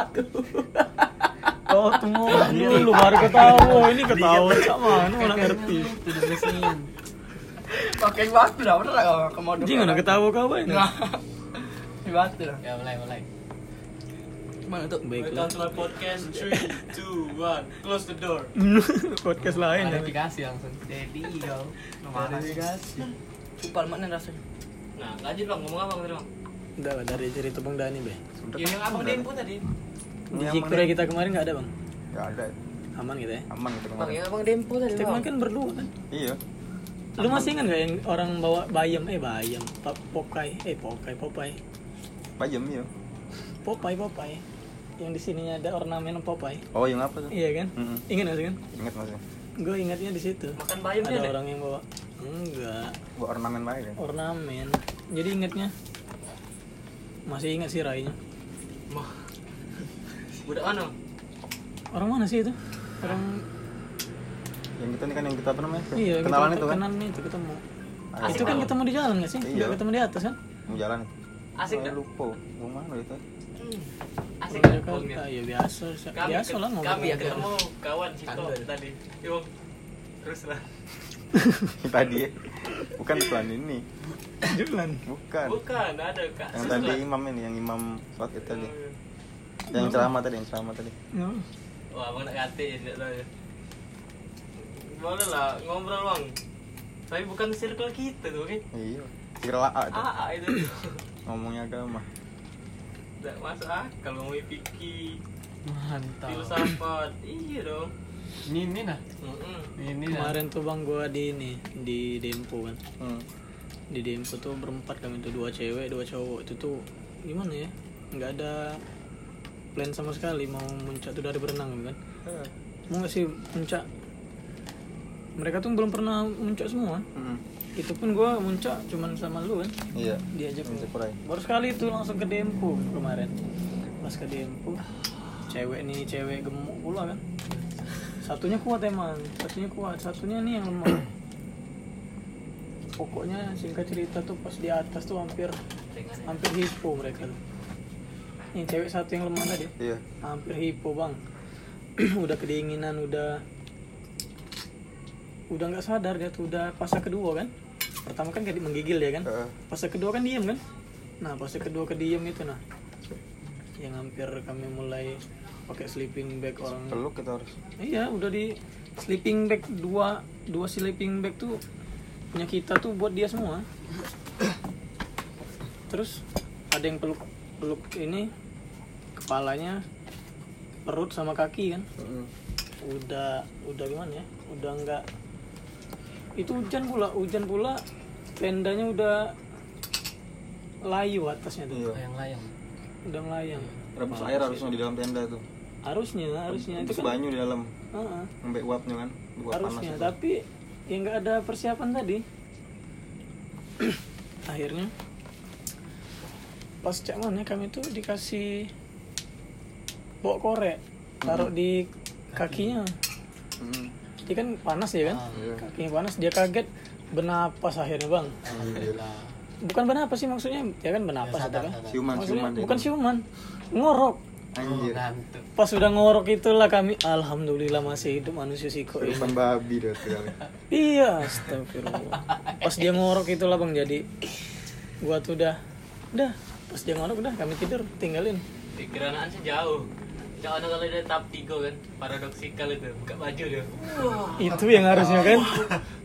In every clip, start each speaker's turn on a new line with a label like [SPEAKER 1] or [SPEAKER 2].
[SPEAKER 1] batu.
[SPEAKER 2] Oh, tunggu dulu baru ketawa. Ini ketawa sama mana orang ngerti.
[SPEAKER 1] Pakai batu dah, bener enggak kamu
[SPEAKER 2] Anjing udah ketawa kau ini.
[SPEAKER 1] Di batu dah.
[SPEAKER 3] Ya mulai mulai.
[SPEAKER 1] Mana tuh?
[SPEAKER 2] Baiklah.
[SPEAKER 4] Welcome to my podcast 3, 2, 1 Close the door
[SPEAKER 2] Podcast lain. ya.
[SPEAKER 3] Klarifikasi langsung. Jadi kau.
[SPEAKER 2] Klarifikasi.
[SPEAKER 1] Cupal mana rasanya?
[SPEAKER 4] Nah lanjut bang, ngomong apa tadi bang?
[SPEAKER 2] Udah lah dari cerita Bang Dani, Be.
[SPEAKER 4] Ya, yang abang Dempo tadi
[SPEAKER 2] Di Jikure kita kemarin nggak ada, Bang.
[SPEAKER 5] Gak ada.
[SPEAKER 2] Aman gitu ya.
[SPEAKER 5] Aman gitu
[SPEAKER 4] Bang,
[SPEAKER 5] kemarin.
[SPEAKER 4] yang abang Dempo tadi
[SPEAKER 2] Kita kemarin kan berdua kan.
[SPEAKER 5] Iya.
[SPEAKER 2] Lu masih ingat gak yang orang bawa bayam? Eh bayam, Pa- Pokai, eh Pokai, Popeye.
[SPEAKER 5] Bayam iya.
[SPEAKER 2] Popeye, Popeye. Yang di sininya ada ornamen Popeye.
[SPEAKER 5] Oh, yang apa tuh?
[SPEAKER 2] Iya kan?
[SPEAKER 5] Mm-mm.
[SPEAKER 2] Ingat gak sih kan?
[SPEAKER 5] Ingat masih.
[SPEAKER 2] Gue ingatnya di situ.
[SPEAKER 4] Makan bayam
[SPEAKER 2] ada
[SPEAKER 4] dia deh
[SPEAKER 2] orang yang bawa. Enggak,
[SPEAKER 5] Buat ornamen kan?
[SPEAKER 2] ornamen. Jadi ingatnya masih ingat sih rainya.
[SPEAKER 4] Mah Budak mana?
[SPEAKER 2] Orang mana sih itu? Orang
[SPEAKER 5] Yang kita ini kan yang kita apa namanya?
[SPEAKER 2] iya,
[SPEAKER 5] Kenalan
[SPEAKER 2] kita
[SPEAKER 5] itu kan?
[SPEAKER 2] kenalan itu ketemu.
[SPEAKER 5] Ah,
[SPEAKER 2] itu kan ketemu di jalan gak sih?
[SPEAKER 5] Iya.
[SPEAKER 2] Nggak ketemu di atas kan?
[SPEAKER 5] Mau jalan.
[SPEAKER 4] Asik
[SPEAKER 5] Oh,
[SPEAKER 4] dah
[SPEAKER 5] lupa. Mau mana itu?
[SPEAKER 4] Asik
[SPEAKER 2] Orang
[SPEAKER 4] dah
[SPEAKER 2] Jakarta, ya biasa,
[SPEAKER 4] Kami,
[SPEAKER 2] biasa lah ngobrol.
[SPEAKER 4] kami ya ketemu kawan Cito
[SPEAKER 3] Tanda.
[SPEAKER 4] tadi Yuk Terus lah
[SPEAKER 5] tadi ya. Bukan pelan ini.
[SPEAKER 2] Jalan.
[SPEAKER 5] Bukan.
[SPEAKER 4] Bukan, ada kak
[SPEAKER 5] Yang tadi imam ini, yang imam sholat itu tadi. Yang ceramah tadi, yang ceramah tadi.
[SPEAKER 2] Ya.
[SPEAKER 4] Wah abang nak kate ya ya Boleh lah, ngobrol bang Tapi bukan circle kita tuh kan
[SPEAKER 5] Iya. Kira A itu.
[SPEAKER 4] AA itu
[SPEAKER 5] Ngomongnya agama.
[SPEAKER 4] Tidak masuk akal ngomongin fikih
[SPEAKER 3] Mantap.
[SPEAKER 4] Filsafat Iya dong
[SPEAKER 3] Ini ini nah.
[SPEAKER 4] Mm-mm.
[SPEAKER 3] Ini nah.
[SPEAKER 2] Kemarin tuh bang gua di ini di Dempo kan.
[SPEAKER 5] Hmm.
[SPEAKER 2] Di Dempo tuh berempat kami tuh dua cewek dua cowok itu tuh gimana ya? Nggak ada plan sama sekali mau muncak tuh dari berenang kan. Mau nggak sih muncak? Mereka tuh belum pernah muncak semua.
[SPEAKER 5] Hmm.
[SPEAKER 2] Itu pun gua muncak cuman sama lu kan.
[SPEAKER 5] Iya.
[SPEAKER 2] Diajak
[SPEAKER 5] Cepurai.
[SPEAKER 2] baru sekali itu langsung ke Dempo kemarin. Pas ke Dempo cewek nih cewek gemuk pula kan. Satunya kuat emang, satunya kuat, satunya nih yang lemah. Pokoknya singkat cerita tuh pas di atas tuh hampir hampir hipo mereka tuh. Yang cewek satu yang lemah tadi
[SPEAKER 5] Iya.
[SPEAKER 2] hampir hipo bang. udah kedinginan, udah udah nggak sadar dia tuh udah fase kedua kan. Pertama kan kayak menggigil ya kan.
[SPEAKER 5] Heeh.
[SPEAKER 2] Fase kedua kan diem kan. Nah fase kedua ke diem itu nah yang hampir kami mulai pakai sleeping bag orang
[SPEAKER 5] Peluk kita harus.
[SPEAKER 2] Iya, udah di sleeping bag dua dua sleeping bag tuh punya kita tuh buat dia semua. Terus ada yang peluk peluk ini kepalanya, perut sama kaki kan.
[SPEAKER 5] Hmm.
[SPEAKER 2] Udah udah gimana ya? Udah enggak itu hujan pula, hujan pula tendanya udah layu atasnya tuh.
[SPEAKER 5] Iya.
[SPEAKER 3] Layang-layang.
[SPEAKER 2] Udah melayang.
[SPEAKER 5] Rebus air harusnya di dalam tenda tuh.
[SPEAKER 2] Harusnya, harusnya itu kan.
[SPEAKER 5] banyu di dalam.
[SPEAKER 2] Heeh.
[SPEAKER 5] Sampai uapnya kan. Uap panas
[SPEAKER 2] harusnya
[SPEAKER 5] itu.
[SPEAKER 2] tapi ya nggak ada persiapan tadi akhirnya pas cek mana kami tuh dikasih bawa korek taruh di kakinya
[SPEAKER 5] Hmm.
[SPEAKER 2] dia kan panas ya kan
[SPEAKER 5] Iya.
[SPEAKER 2] kakinya panas dia kaget bernapas akhirnya bang
[SPEAKER 3] Alhamdulillah.
[SPEAKER 2] bukan bernapas sih maksudnya ya kan bernapas
[SPEAKER 3] Ya, sadar,
[SPEAKER 2] kan
[SPEAKER 3] sadar.
[SPEAKER 5] Siuman,
[SPEAKER 2] maksudnya
[SPEAKER 5] siuman
[SPEAKER 2] bukan siuman ngorok
[SPEAKER 5] Anjir.
[SPEAKER 3] Ngantuk.
[SPEAKER 2] pas udah ngorok itulah kami alhamdulillah masih hidup manusia siko ini
[SPEAKER 5] babi dah.
[SPEAKER 2] Iya, astagfirullah. Pas dia ngorok itulah bang, jadi gua tuh udah, udah. Pas dia ngorok udah, kami tidur, tinggalin.
[SPEAKER 4] Pikiran sih jauh Jauh ada kalau dia tahap tiga kan Paradoksikal itu Buka baju dia Wah
[SPEAKER 2] Itu yang harusnya kan.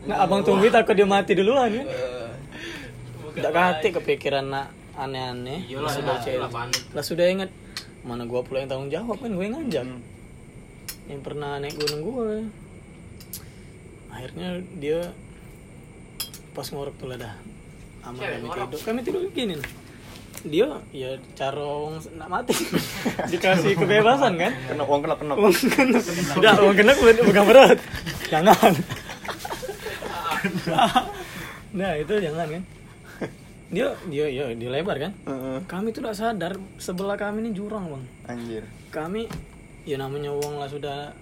[SPEAKER 2] Nah abang tunggu takut dia mati duluan kan. Udah kati kepikiran nak aneh-aneh. Pas sudah
[SPEAKER 4] lah,
[SPEAKER 2] cewek.
[SPEAKER 4] lah, panik.
[SPEAKER 2] Lah sudah ingat mana gua pula yang tanggung jawab kan gue yang ngajak.
[SPEAKER 5] Hmm.
[SPEAKER 2] Yang pernah naik gunung gua. Akhirnya dia pas ngorok tuh lah dah. Aman kami tidur. Kami tidur gini nih. Dia ya carong nak mati. Dikasih kebebasan kan.
[SPEAKER 5] Kena uang kena kena.
[SPEAKER 2] Uang kena, udah uang kena bukan berat. Jangan. nah itu jangan kan. Dia dia ya dia lebar kan. Kami tuh udah sadar sebelah kami ini jurang bang.
[SPEAKER 5] Anjir.
[SPEAKER 2] Kami ya namanya uang lah sudah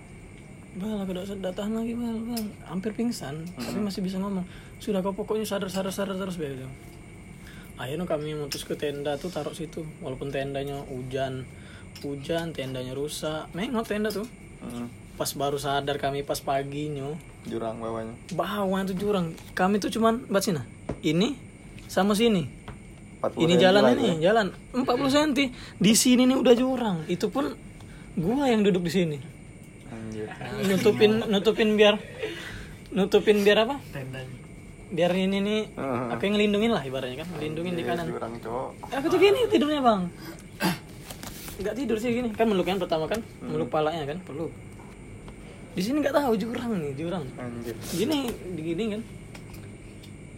[SPEAKER 2] Bal, aku udah udah tahan lagi bal, bal. Hampir pingsan, tapi masih bisa ngomong. Sudah kau pokoknya sadar, sadar, sadar terus begitu. Akhirnya kami mutus ke tenda tuh taruh situ, walaupun tendanya hujan, hujan tendanya rusak. Mengok tenda tuh.
[SPEAKER 5] Mm.
[SPEAKER 2] pas baru sadar kami pas paginya
[SPEAKER 5] Jurang bawahnya.
[SPEAKER 2] bawah tuh jurang. Kami tuh cuman bat sini ini sama sini.
[SPEAKER 5] 40
[SPEAKER 2] ini jalan ini
[SPEAKER 5] itu.
[SPEAKER 2] jalan 40 cm di sini nih udah jurang. Itu pun gua yang duduk di sini.
[SPEAKER 5] Anjir.
[SPEAKER 2] nutupin nutupin biar nutupin biar apa?
[SPEAKER 3] Tendanya.
[SPEAKER 2] Biar ini nih aku yang ngelindungin lah ibaratnya kan ngelindungin di kanan.
[SPEAKER 5] Jurang cowok.
[SPEAKER 2] aku tuh gini tidurnya bang. Nggak tidur sih gini. Kan meluk yang pertama kan meluk palanya kan peluk. Di sini nggak tahu jurang nih jurang.
[SPEAKER 5] Anjir.
[SPEAKER 2] gini digini kan.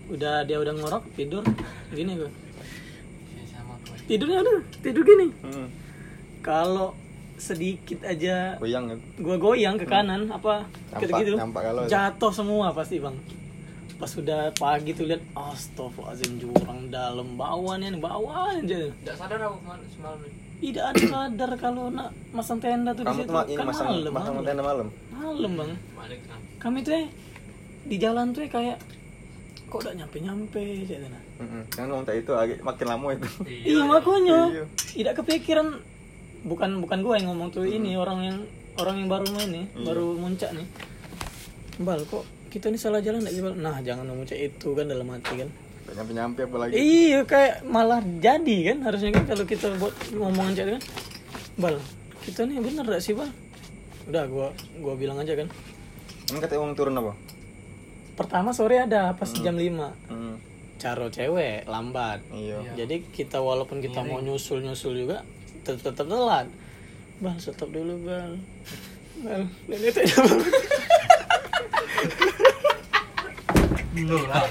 [SPEAKER 2] Udah dia udah ngorok tidur. Gini
[SPEAKER 3] Ya, kok.
[SPEAKER 2] tidurnya udah tidur gini.
[SPEAKER 5] Hmm.
[SPEAKER 2] kalau sedikit aja
[SPEAKER 5] Goyang kan.
[SPEAKER 2] gua goyang ke kanan apa gitu gitu
[SPEAKER 5] kalau
[SPEAKER 2] jatuh semua pasti bang pas udah pagi tuh lihat astagfirullahaladzim jurang dalam bawah nih bawah aja
[SPEAKER 4] Tidak sadar aku kemarin semalam ini.
[SPEAKER 2] tidak ada sadar kalau nak masang tenda tuh di
[SPEAKER 5] Kamu
[SPEAKER 2] situ
[SPEAKER 5] tuh ma- ini
[SPEAKER 2] kan
[SPEAKER 5] masang
[SPEAKER 2] malam
[SPEAKER 5] masang
[SPEAKER 2] malam.
[SPEAKER 5] tenda malam.
[SPEAKER 2] malam bang kami tuh eh, di jalan tuh eh, kayak kok udah nyampe nyampe aja nah.
[SPEAKER 5] Heeh. Kan ngomong itu agak makin lama itu.
[SPEAKER 2] iya makanya
[SPEAKER 5] Iya.
[SPEAKER 2] tidak kepikiran bukan bukan gua yang ngomong tuh ini orang yang orang yang baru main nih
[SPEAKER 5] Iya.
[SPEAKER 2] baru muncak nih bal kok kita ini salah jalan bal nah jangan muncak itu kan dalam hati kan.
[SPEAKER 5] Gak nyampe-nyampe apalagi.
[SPEAKER 2] iya kayak malah jadi kan harusnya kan kalau kita buat ngomongan chat kan. Bal kita nih bener gak sih bal? Udah gua gua bilang aja kan.
[SPEAKER 5] Emang kata uang turun apa?
[SPEAKER 2] pertama sore ada pas
[SPEAKER 5] Hmm.
[SPEAKER 2] jam 5
[SPEAKER 5] Hmm.
[SPEAKER 2] caro cewek lambat.
[SPEAKER 5] Iya.
[SPEAKER 2] jadi kita walaupun kita mau nyusul nyusul juga tetap tetap telat. Bal stop dulu bal. Bal dan itu
[SPEAKER 3] Lah,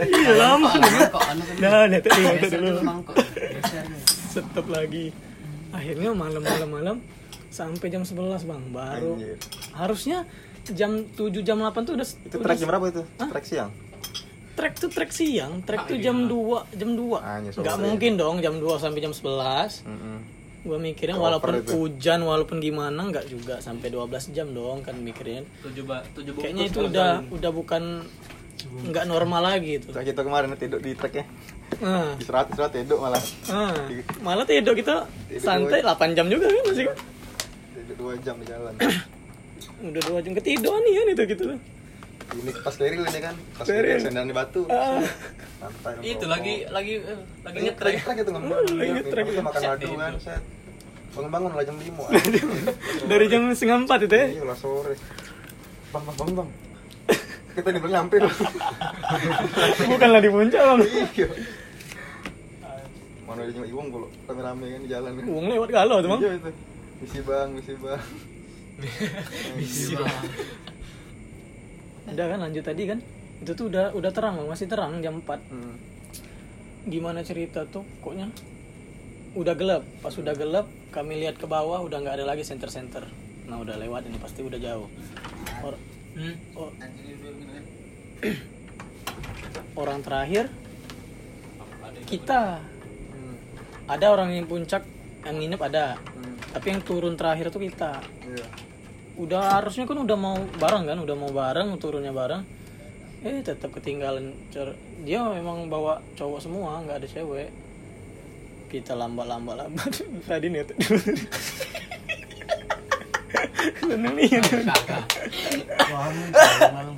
[SPEAKER 2] iya lama
[SPEAKER 3] Kok anu kan.
[SPEAKER 2] nah lihat dulu lagi akhirnya malam malam malam sampai jam 11 bang baru
[SPEAKER 5] Anjir.
[SPEAKER 2] harusnya jam 7 jam 8 tuh udah
[SPEAKER 5] Itu trek jam berapa itu? Trek siang.
[SPEAKER 2] trek tuh trek siang trek tuh jam 2 jam 2
[SPEAKER 5] Hanya sore.
[SPEAKER 2] nggak mungkin dong jam 2 sampai jam 11
[SPEAKER 5] Heeh.
[SPEAKER 2] Gua mikirnya
[SPEAKER 5] Cover
[SPEAKER 2] walaupun
[SPEAKER 5] itu.
[SPEAKER 2] hujan walaupun gimana nggak juga sampai 12 jam dong kan mikirnya
[SPEAKER 4] Tujuh ba tujuh
[SPEAKER 2] kayaknya itu udah
[SPEAKER 4] jalan.
[SPEAKER 2] udah bukan nggak normal lagi itu
[SPEAKER 5] Kayak kita kemarin tidur di treknya.
[SPEAKER 2] nah,
[SPEAKER 5] Istirahat istirahat tidur malah.
[SPEAKER 2] nah, malah tidur kita
[SPEAKER 5] Tidur
[SPEAKER 2] santai 8 jam juga kan masih kan
[SPEAKER 5] Tidur dua jam di jalan.
[SPEAKER 2] udah dua jam ketiduran nih kan itu gitu
[SPEAKER 5] Ini pas keril ini kan. Pas
[SPEAKER 2] keril
[SPEAKER 5] sendan di batu.
[SPEAKER 2] Ah.
[SPEAKER 5] Santai.
[SPEAKER 4] Itu lagi lagi eh, lagi
[SPEAKER 5] Lagi
[SPEAKER 4] ngetrek.
[SPEAKER 5] ngetrek itu ngomong.
[SPEAKER 2] Lagi ngetrek.
[SPEAKER 5] Kita makan madu
[SPEAKER 4] itu.
[SPEAKER 5] kan, set. Bangun-bangun lah jam 5.
[SPEAKER 2] dari jam setengah empat itu ya
[SPEAKER 5] Iya lah sore. Bang, bang, bang, bang. Kita nih belum nyampe loh.
[SPEAKER 2] bukanlah di puncak bang
[SPEAKER 5] Iya. Mana ada cuma Iwang kalau rame-rame kan di jalan kan.
[SPEAKER 2] uang lewat galau tuh bang
[SPEAKER 5] Iya itu. Misi bang, misi bang.
[SPEAKER 3] Misi bang.
[SPEAKER 2] Udah kan lanjut tadi kan itu tuh udah udah terang bang masih terang jam 4
[SPEAKER 5] Hmm.
[SPEAKER 2] gimana cerita tuh pokoknya udah gelap pas udah gelap kami lihat ke bawah udah nggak ada lagi center center nah udah lewat ini pasti udah jauh Or-
[SPEAKER 4] Hmm.
[SPEAKER 2] oh. orang terakhir kita
[SPEAKER 5] Hmm.
[SPEAKER 2] ada orang yang puncak yang nginep ada
[SPEAKER 5] Hmm.
[SPEAKER 2] tapi yang turun terakhir tuh kita
[SPEAKER 5] Iya.
[SPEAKER 2] Udah harusnya kan udah mau bareng kan udah mau bareng turunnya bareng. Eh tetap ketinggalan Cer- dia memang bawa cowok semua nggak ada cewek. Kita lambat lambat lambat tadi nih
[SPEAKER 3] malam.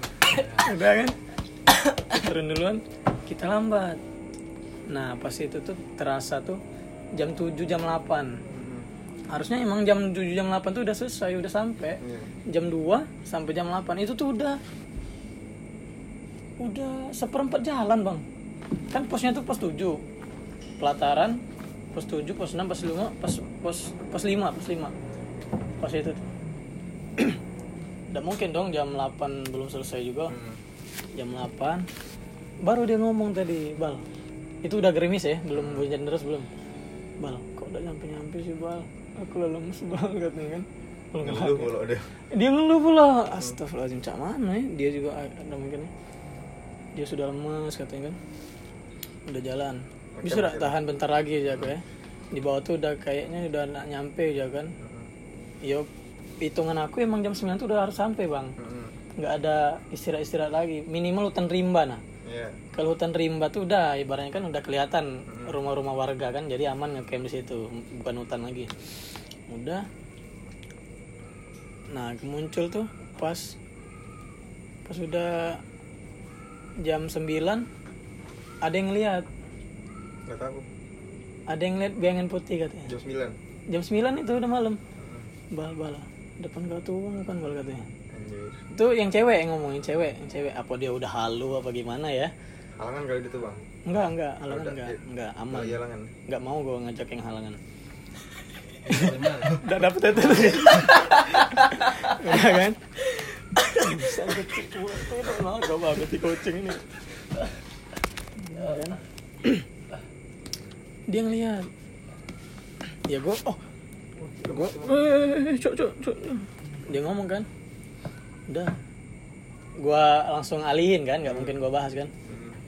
[SPEAKER 2] udah kan? Turun duluan kita lambat. Nah pas itu tuh terasa tuh jam 7 jam 8
[SPEAKER 5] Hmm.
[SPEAKER 2] Harusnya emang jam 7 jam 8 tuh udah selesai udah sampai.
[SPEAKER 5] Iya.
[SPEAKER 2] jam 2 sampai jam 8 itu tuh udah udah seperempat jalan bang. Kan posnya tuh pos 7 pelataran pos 7 pos 6 pos 5 pos pos pos 5 pos 5 pos itu tuh. Udah mungkin dong jam 8 belum selesai juga.
[SPEAKER 5] Hmm.
[SPEAKER 2] jam 8 baru dia ngomong tadi bal. Itu udah gerimis ya? Belum hujan deras belum? Bal kok udah nyampe nyampe sih bal aku lemes banget nih kan?
[SPEAKER 5] Ngeluh kalau dia.
[SPEAKER 2] dia ngeluh pula. Astagfirullahaladzim cak mana ya? Dia juga ada mungkin. Dia sudah lemas katanya kan? Udah jalan. Bisa nggak tahan bentar lagi aja aku ya? Di bawah tuh udah kayaknya udah nak nyampe aja kan? Yo hitungan aku emang jam 9 tuh udah harus sampai bang.
[SPEAKER 5] Hmm.
[SPEAKER 2] nggak ada istirahat istirahat lagi. Minimal hutan rimba nah.
[SPEAKER 5] Iya.
[SPEAKER 2] kalau hutan rimba tuh udah ibaratnya kan udah kelihatan
[SPEAKER 5] Hmm.
[SPEAKER 2] rumah-rumah warga kan? Jadi aman ngecamp di situ. Bukan hutan lagi udah nah muncul tuh pas pas udah jam 9 ada yang lihat
[SPEAKER 5] Nggak tahu.
[SPEAKER 2] ada yang lihat bayangan putih katanya
[SPEAKER 5] Jam 9.
[SPEAKER 2] jam 9 itu udah malam bal bal depan kau tuh bukan bal katanya
[SPEAKER 5] Anjir.
[SPEAKER 2] itu yang cewek yang ngomongin cewek yang cewek apa dia udah halu apa gimana ya
[SPEAKER 5] Halangan kali itu, Bang.
[SPEAKER 2] enggak enggak halangan enggak
[SPEAKER 5] iya.
[SPEAKER 2] enggak aman
[SPEAKER 5] halangan.
[SPEAKER 2] enggak mau gue ngajak yang halangan. Udah dapet itu udah kan di kucing ini dia ngeliat. Ya gue oh. Gue eh cok cok cok dia ngomong kan? Udah. Gue langsung alihin kan nggak mungkin gue bahas kan?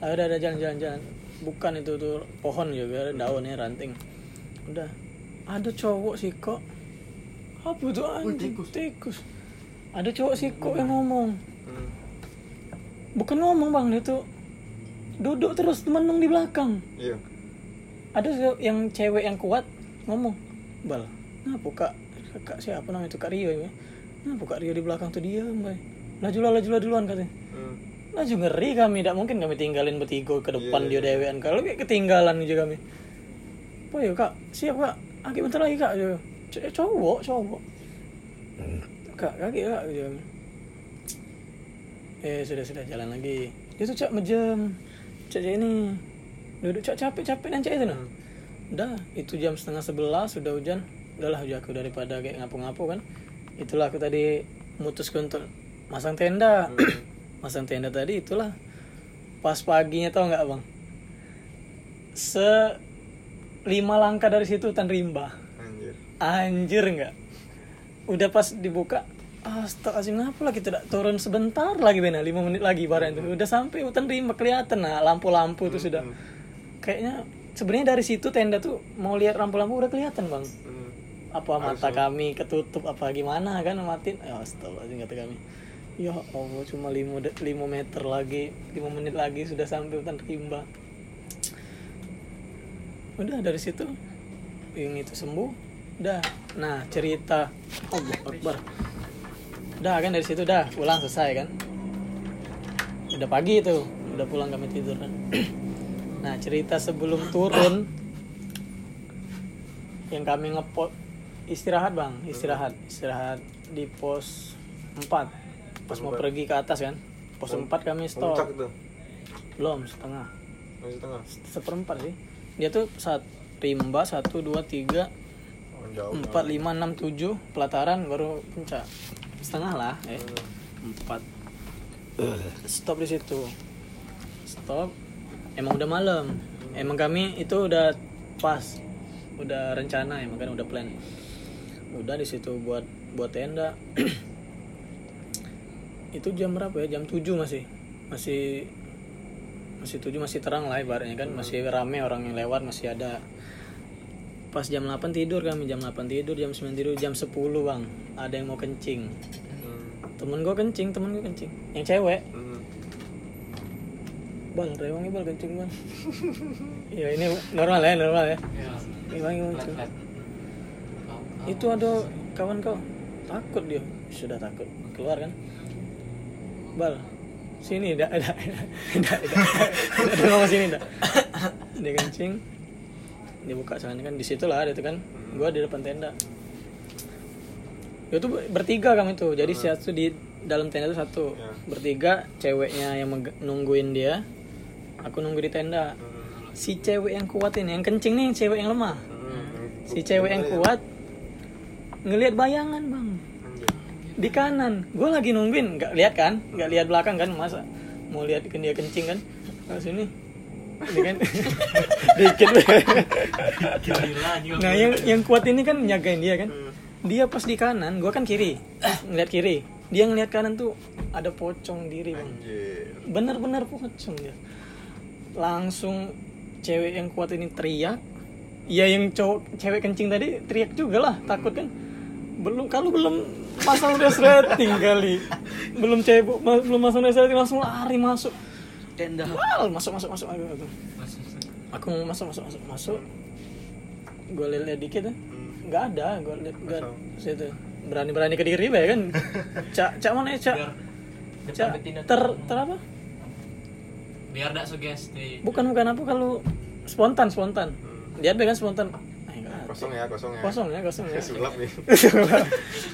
[SPEAKER 2] Ah, udah udah jalan jalan jalan. Bukan itu tuh pohon juga daunnya ranting. Udah ada cowok sih kok apa tuh anjing tikus. ada cowok sih kok yang ngomong.
[SPEAKER 5] Hmm.
[SPEAKER 2] bukan ngomong bang dia tuh duduk terus menung di belakang.
[SPEAKER 5] Iya.
[SPEAKER 2] ada yang cewek yang kuat ngomong bal kenapa kak? Kak siapa namanya itu kak Rio ya? Kenapa kak Rio di belakang tuh dia mbak lah laju lah duluan katanya.
[SPEAKER 5] Hmm.
[SPEAKER 2] laju ngeri kami tidak mungkin kami tinggalin bertiga ke depan
[SPEAKER 5] Iya,
[SPEAKER 2] dia dewean. Kalau kayak ketinggalan aja kami. Apa ya kak? Siap kak Aki bentar lagi kak eh, cowok cowok kak kaki kak Aja. eh sudah sudah jalan lagi dia tuh cak mejem cak cak ini duduk cak capek capek dan cak itu nah udah itu jam setengah sebelas sudah hujan. Udahlah udah aku daripada kayak ngapu-ngapu kan. Itulah aku tadi memutuskan untuk masang tenda. Masang tenda tadi itulah. Pas paginya tau nggak bang? Se lima langkah dari situ hutan rimba.
[SPEAKER 5] Anjir.
[SPEAKER 2] anjir nggak? Udah pas dibuka Astagfirullahaladzim kenapa lagi tidak turun sebentar lagi benar lima menit lagi barang itu udah sampai hutan rimba kelihatan. Nah lampu-lampu itu sudah. Kayaknya sebenarnya dari situ tenda tuh mau lihat lampu-lampu udah kelihatan bang. Apa mata kami ketutup apa gimana kan matiin ya astagfirullahaladzim kata kami. Ya Allah cuma 5 lima meter lagi 5 menit lagi sudah sampai hutan rimba udah dari situ. Yang itu sembuh. Udah. Nah cerita. Allah Akbar. Udah kan dari situ udah. Pulang selesai kan? Udah pagi itu. Udah pulang kami tidur kan? Nah cerita sebelum turun yang kami ngepot istirahat bang. Istirahat. Istirahat di pos 4 pas mau pergi ke atas kan? Pos 4 kami stop. belum setengah.
[SPEAKER 5] Masih tengah.
[SPEAKER 2] seperempat sih dia tuh saat rimba satu dua tiga
[SPEAKER 5] Oh,
[SPEAKER 2] empat lima enam tujuh pelataran baru puncak. Setengah lah eh empat. Stop di situ. Stop. Emang udah malam. Emang kami itu udah pas. Udah rencana emang kan udah plan. Udah di situ buat buat tenda. Itu jam berapa ya? Jam 7 masih. Masih masih 7 masih terang lah ibaratnya kan. Masih rame orang yang lewat masih ada. Pas jam 8 tidur kami jam 8 tidur jam 9 tidur jam 10 bang. Ada yang mau kencing.
[SPEAKER 5] Hmm.
[SPEAKER 2] temen gue kencing temen gue kencing. Yang cewek.
[SPEAKER 5] Hmm.
[SPEAKER 2] bal rewang bal kencing bal ya ini normal ya normal ya. Gimana tuh? itu ada kawan kau. Takut dia. Sudah takut. Keluar kan? Bal sini dah dah dah dah ngomong sini dah dia kencing. Dia buka celana kan. Di situ lah ada itu kan. Gua di depan tenda. Itu bertiga kami tuh jadi satu di dalam tenda itu satu.
[SPEAKER 5] Ya.
[SPEAKER 2] bertiga ceweknya yang nungguin dia. Aku nunggu di tenda. Si cewek yang kuat ini yang kencing nih cewek yang lemah.
[SPEAKER 5] Hmm.
[SPEAKER 2] si cewek yang kuat ngelihat bayangan bang. Di kanan. Gue lagi nungguin. Nggak lihat kan? Nggak lihat belakang kan? Masa mau lihat kan dia kencing kan? Ke sini. Ini kan? Dikit. Nah yang yang kuat ini kan nyagain dia kan? Dia pas di kanan gue kan kiri. Ngeliat kiri. Dia ngeliat kanan tuh ada pocong diri bang.
[SPEAKER 5] Anjir.
[SPEAKER 2] bener-bener pocong dia. Langsung cewek yang kuat ini teriak. Ya yang cowok cewek kencing tadi teriak juga lah takut kan belum kalau belum pasang resleting kali belum bu- ma- belum masang resleting langsung lari masuk
[SPEAKER 1] tenda.
[SPEAKER 2] Wal, masuk masuk masuk aku aku. Aku mau masuk masuk masuk masuk. Gue lihat dikit ya. Nggak ada, gue lihat nggak situ. Berani berani ke diri ya kan. Cak cak mana ya cak?
[SPEAKER 4] Biar
[SPEAKER 2] Cak ter ter apa?
[SPEAKER 4] biar tidak sugesti.
[SPEAKER 2] Bukan bukan apa kalau spontan spontan. Dia kan spontan.
[SPEAKER 5] Kosong ya, kosong ya.
[SPEAKER 2] Kosong ya kosong ya.
[SPEAKER 5] Sulap nih.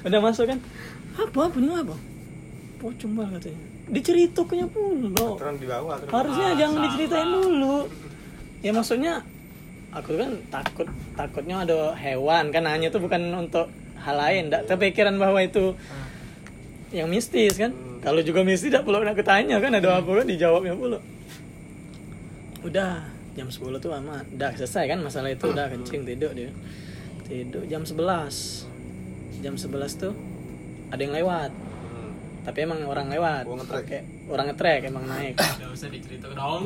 [SPEAKER 2] Udah masuk kan? Apa nih apa? Pocong banget katanya. Diceritakannya pula.
[SPEAKER 5] Aturan di bawah, aturan.
[SPEAKER 2] harusnya
[SPEAKER 4] Ah,
[SPEAKER 2] jangan
[SPEAKER 4] salah.
[SPEAKER 2] diceritain dulu ya maksudnya aku kan takut takutnya ada hewan kan hanya itu bukan untuk hal lain tidak terpikiran bahwa itu yang mistis kan kalau juga mistis tidak perlu aku tanya kan ada apa kan dijawabnya pula udah jam 10 tuh aman udah selesai kan masalah itu udah kencing tidur dia tidur jam 11 jam 11 tuh ada yang lewat
[SPEAKER 5] Hmm.
[SPEAKER 2] tapi emang orang lewat
[SPEAKER 5] Oh, ngetrek.
[SPEAKER 2] Orang ngetrek emang naik
[SPEAKER 4] Tidak usah diceritakan dong.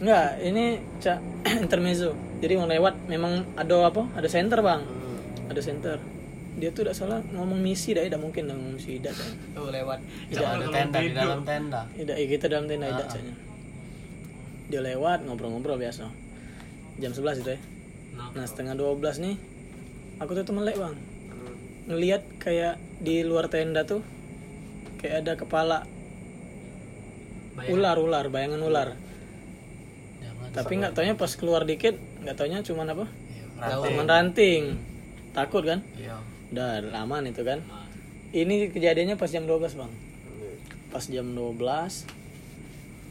[SPEAKER 2] Enggak, ini cak intermezzo. Jadi mau lewat memang ada apa? Ada center bang.
[SPEAKER 5] Hmm.
[SPEAKER 2] Ada center. Dia tuh tidak salah ngomong misi dah, tidak mungkin ngomong misi tidak.
[SPEAKER 3] Tuh lewat.
[SPEAKER 2] Tidak
[SPEAKER 3] ada tenda di dalam tenda.
[SPEAKER 2] Tidak, ya kita dalam tenda tidak caknya. Dia lewat ngobrol-ngobrol biasa. Jam 11 itu ya.
[SPEAKER 4] Nah,
[SPEAKER 2] Nah setengah 12 nih, aku tuh melek bang.
[SPEAKER 5] Hmm.
[SPEAKER 2] Ngelihat kayak di luar tenda tuh kayak ada kepala
[SPEAKER 4] bayang.
[SPEAKER 2] ular ular, bayangan ular.
[SPEAKER 3] Jangan.
[SPEAKER 2] Tapi nggak taunya pas keluar dikit, nggak taunya cuman apa?
[SPEAKER 3] Iya,
[SPEAKER 2] Cuman ranting. Takut kan?
[SPEAKER 3] Iya.
[SPEAKER 2] Udah aman itu kan. Ini kejadiannya pas jam 12, Bang.
[SPEAKER 5] Iya.
[SPEAKER 2] Pas jam 12.